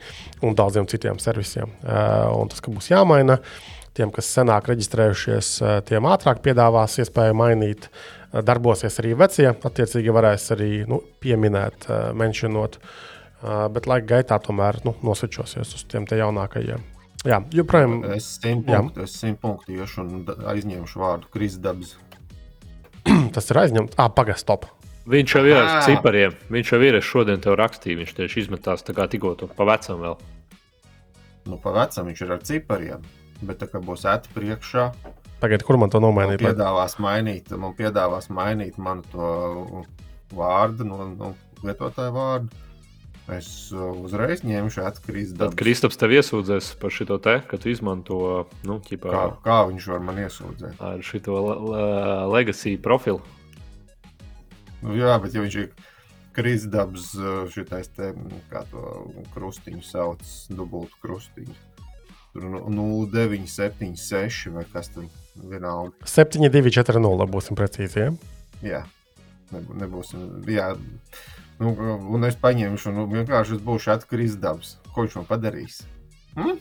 un daudziem citiem servisiem. Uh, un tas, ka būs jāmaina, uh, Tiem, kas senāk reģistrējušies, eh, tiem ātrāk piedāvās iespēju mainīt. Darbosies arī vecie, attiecīgi varēs arī nu, pieminēt, menšinot, bet laika gaitā tomēr nu, nosveķosies uz tiem jaunākajiem. Jā, joprojām. Es simt punktu, iešu un aizņemšu vārdu Krisdabs. Tas ir aizņemts. Ah, pagaidi, stop. Viņš jau ir ar cipariem. Viņš jau ir. Es šodien tev rakstīju. Viņš tieši izmetās tā kā tikko to pa vecam vēl. Nu, pa vecam viņš ir ar cipariem bet tā kā būs ēta priekšā. Tagad, kur man to nomainīt? Man piedāvās mainīt, man piedāvās mainīt manu to vārdu, no, no lietotāja vārdu. Es uh, uzreiz ņemšu atkrīt. Tad Kristaps tev iesūdzēs par šo te, ka tu izmanto, nu, ķipā, kā, kā viņš var man iesūdzēt? Ar šo legacy profilu. Nu, jā, bet ja viņš ir kristdabs, uh, šitais te, kā to krustiņu sauc, dubultu krustiņu. Tur 0976 vai kas tur vienalga. 7240 būsim precīzi. Ja? Jā, nebūsim. Jā. Nu, un es paņemšu, nu, vienkārši es būšu atkarīgs dabas. Ko viņš man padarīs? Hm?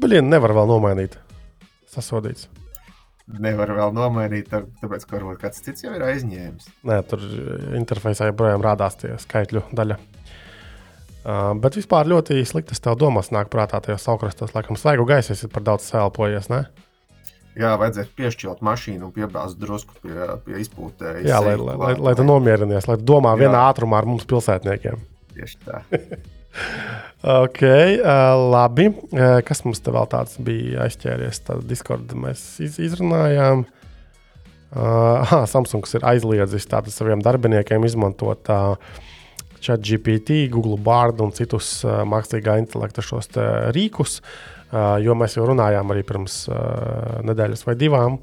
Blin, nevar vēl nomainīt. Sasodīts. Nevar vēl nomainīt, tāpēc, ka varbūt kāds cits jau ir aizņēmis. Nē, tur interfejsā joprojām rādās tie skaitļu daļa. Uh, bet vispār ļoti sliktas tev domas nāk prātā tajos saukrastos. Laikam, svaigu gaisu esi par daudz sēlpojies, ne? Jā, vajadzētu piešķirt mašīnu un piebāzt drusku pie, pie izpūtējas. Jā, lai, lai, lai, lai tu nomierinies, lai tu domā Jā. vienā ātrumā ar mums pilsētniekiem. Tieši tā. ok, uh, labi. Uh, kas mums te vēl tāds bija aizķēries? Tad Discord mēs iz, izrunājām. Uh, Samsungs ir aizliedzis saviem darbiniekiem izmantot uh, ChatGPT, Google Bard un citus uh, mākslīgā intelekta šos rīkus, uh, jo mēs jau runājām arī pirms uh, nedēļas vai divām.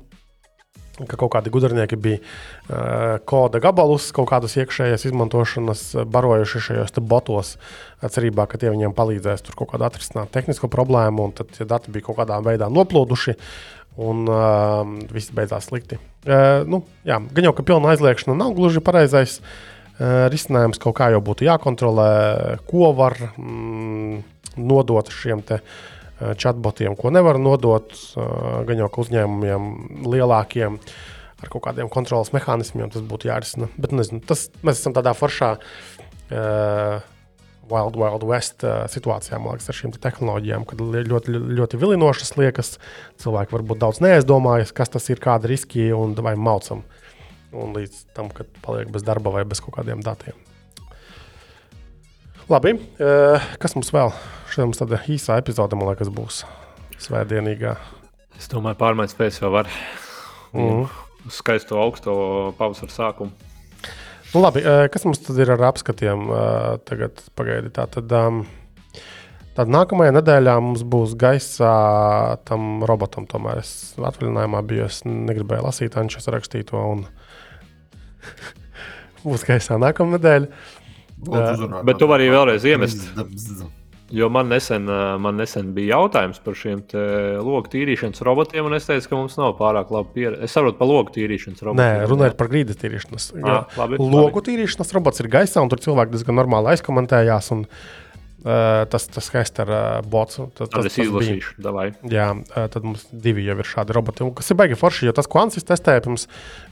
Ka kaut kādi gudrinieki bija uh, koda gabalus, kaut kādus iekšējās izmantošanas barojuši šajos botos, cerībā, ka tie viņiem palīdzēs tur kaut kādā atrisināt tehnisko problēmu, un tad tie dati bija kaut kādā veidā noplūduši, un uh, viss beidzās slikti. Uh, nu, jā, gan jau, ka pilna aizliekšana nav gluži pareizais uh, risinājums kaut kā jau būtu jākontrolē, ko var mm, nodot šiem te eh, chatbotiem, ko nevar nodot eh, gan jau uzņēmumiem lielākiem. Ar kaut kādiem kontrolas mehānismiem tas būtu jārisina. Bet nezinu, tas, mēs esam tādā foršā uh, Wild Wild West uh, situācijā, man liekas, ar šīm te tehnoloģijām, kad ļoti, ļoti vilinošas liekas. Cilvēki varbūt daudz neaizdomājas, kas tas ir, kāda riski un vai maucam. Un līdz tam, kad paliek bez darba vai bez kaut kādiem datiem. Labi, eh, kas mums vēl? Šodien mums tāda īsa epizode, man liekas, būs svētdienīgā. Es domāju, pārmaiņas spējas jau var. Mm. Skaisto augsto pavasara sākumu. Nu, labi, eh, kas mums tad ir ar apskatiem? Eh, tagad pagaidi. Tā tad, um, tad nākamajā nedēļā mums būs gaisa tam robotam. Tomēr es atvaļinājumā biju, es negribēju lasīt Ančes rakstīto. Un, Būs gaisā nākamā nedēļa. Uh, bet tu vari vēlreiz iemest. Jo man nesen, man nesen bija jautājums par šiem logu tīrīšanas robotiem, un es teicu, ka mums nav pārāk labi pieredze. Es saprotu, par logu tīrīšanas robotiem. Nē, runājot par grīdas tīrīšanas. Ah, labi, logu labi. tīrīšanas robots ir gaisā, un tur cilvēki diezgan normāli aizkomentējās. Un, tas tas skaisti ar bots. Tas, tas, tas izlasīšu, davai. Jā, tad mums divi jau ir šādi roboti. Un, kas ir baigi forši, jo tas, ko Ansis testēja pirms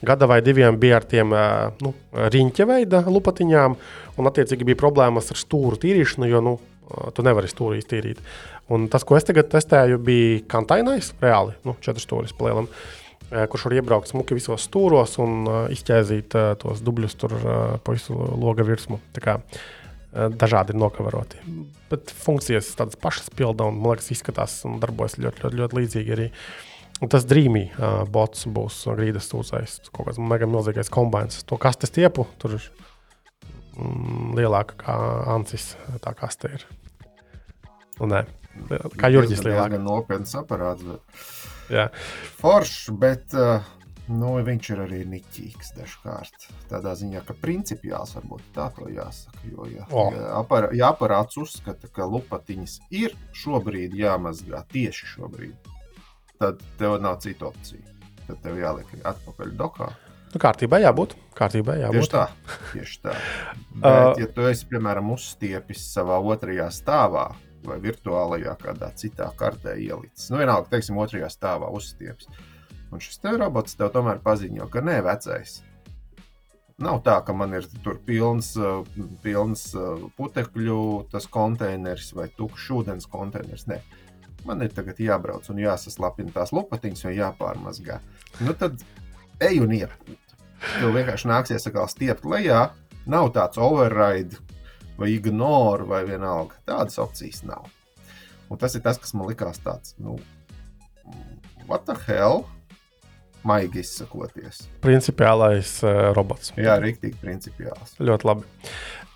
gada vai diviem, bija ar tiem nu, riņķa veida lupatiņām. Un, attiecīgi, bija problēmas ar stūru tīrīšanu, jo nu, tu nevari stūri iztīrīt. Un tas, ko es tagad testēju, bija kantainais, reāli, nu, četras stūris palielam. Kurš var iebraukt smuki visos stūros un uh, izķēzīt uh, tos dubļus tur uh, pa visu loga virsmu. Tā kā, uh, dažādi ir nokavaroti. Bet funkcijas tādas pašas pilda un, man liekas, izskatās un darbojas ļoti, ļoti, ļoti līdzīgi arī. Un tas drīmī uh, bots būs grīdas sūcējs, kaut kāds mega milzīgais kombinācijas. To kaste stiepu tur ir mm, lielāka kā ancis, tā kaste ir. Nu, nē, kā Jurģis Tas lielāk. ir nopietns aparāts. Bet... Jā. Foršs, bet uh, nu, viņš ir arī niķīgs dažkārt. Tādā ziņā, ka principiāls varbūt tā to jāsaka. Jo, ja, O. ja, apar, ja aparāts uzskata, ka lupatiņas ir šobrīd jāmazgā tieši šobrīd, tad tev nav citu opciju. Tad tev jāliek atpakaļ dokā. Nu, kārtībai jābūt. Kārtībai jābūt. Tieši tā. Tieši tā. Bet, ja tu esi, piemēram, uzstiepis savā otrajā stāvā vai virtuālajā kādā citā kartē ielicis, nu, vienalga, teiksim, otrajā stāvā uzstiepis, un šis te robots tev tomēr paziņo, ka nē, vecais. Nav tā, ka man ir tur pilns, uh, pilns uh, putekļu konteineris vai tukšs ūdens konteineris. Nē, man ir tagad jābrauc un jāsaslapina tās lupatiņas vai jāpārmazgā. Nu, tad ej un iepūt. Tev vienkārši nāksies atkal stiept lejā. Nav tāds override vai ignore vai vienalga. Tādas opcijas nav. Un tas ir tas, kas man likās tāds, nu, what the hell? Maigi izsakoties. Principiālais uh, robots. Jā, rīktīgi principiāls. Ļoti labi.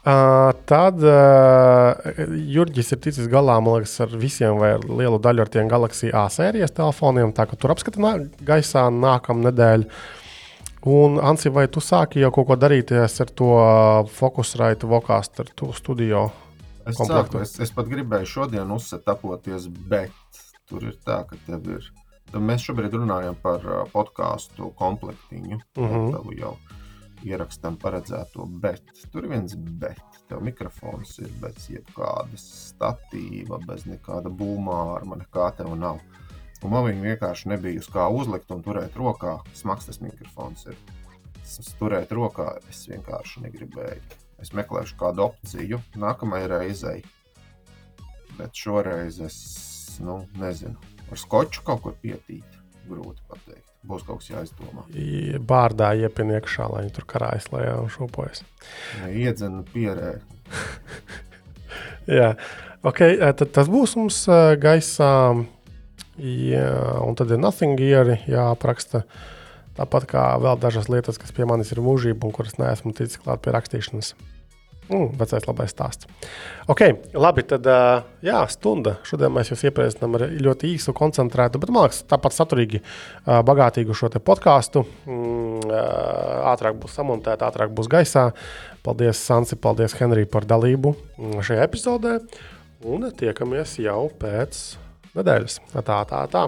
Uh, tad uh, Jurģis ir ticis galā liekas, ar visiem vai ar lielu daļu ar tiem Galaxy A sērijas telefoniem. Tā kā tur apskata nā, gaisā nākamā nedēļa. Un, Ansi, vai tu sāki jau kaut ko darīties ar to Focusrite Vocaster to studio? Es, sāku, es, es pat gribēju šodien uzsetapoties, bet tur ir tā, ka tev ir. Mēs šobrīd runājam par uh, podkāstu komplektiņu. Mhm. Tavu jau ierakstām paredzēto, bet tur ir viens bet. Tev mikrofons ir bez jebkādas statīva, bez nekāda būmāra, nekā tev nav. Un man viņa vienkārši nebija uz kā uzlikt un turēt rokā. Smags tas mikrofons ir. Turēt rokā, es vienkārši negribēju. Es meklēšu kādu opciju nākamajai reizei. Bet šoreiz es nu, nezinu, ar skoču kaut ko pietīt. Grūti pateikt. Būs kaut kas jāizdomā. Bārdā iepina iekšā, lai viņi tur karājas lejā un šūpojas. Iedzena pierē. Jā, ok, eh, tad tas būs mums gaisā. Jā, un tad ir nothing gear jāapraksta. Tāpat kā vēl dažas lietas, kas pie manis ir mūžība un kuras neesmu ticis klāt pie rakstīšanas. Mm, vecais labais stāsts. Ok, labi, tad jā, stunda. Šodien mēs jūs iepazīstinām ar ļoti īsu, koncentrētu, bet man liekas, tāpat saturīgi, bagātīgu šo podkāstu. Mm, ātrāk būs samontēta, ātrāk būs gaisā. Paldies, Sansi, paldies, Henrij, par dalību mm, šajā epizodē. Un tiekamies jau pēc nedēļas. Tā, tā, tā.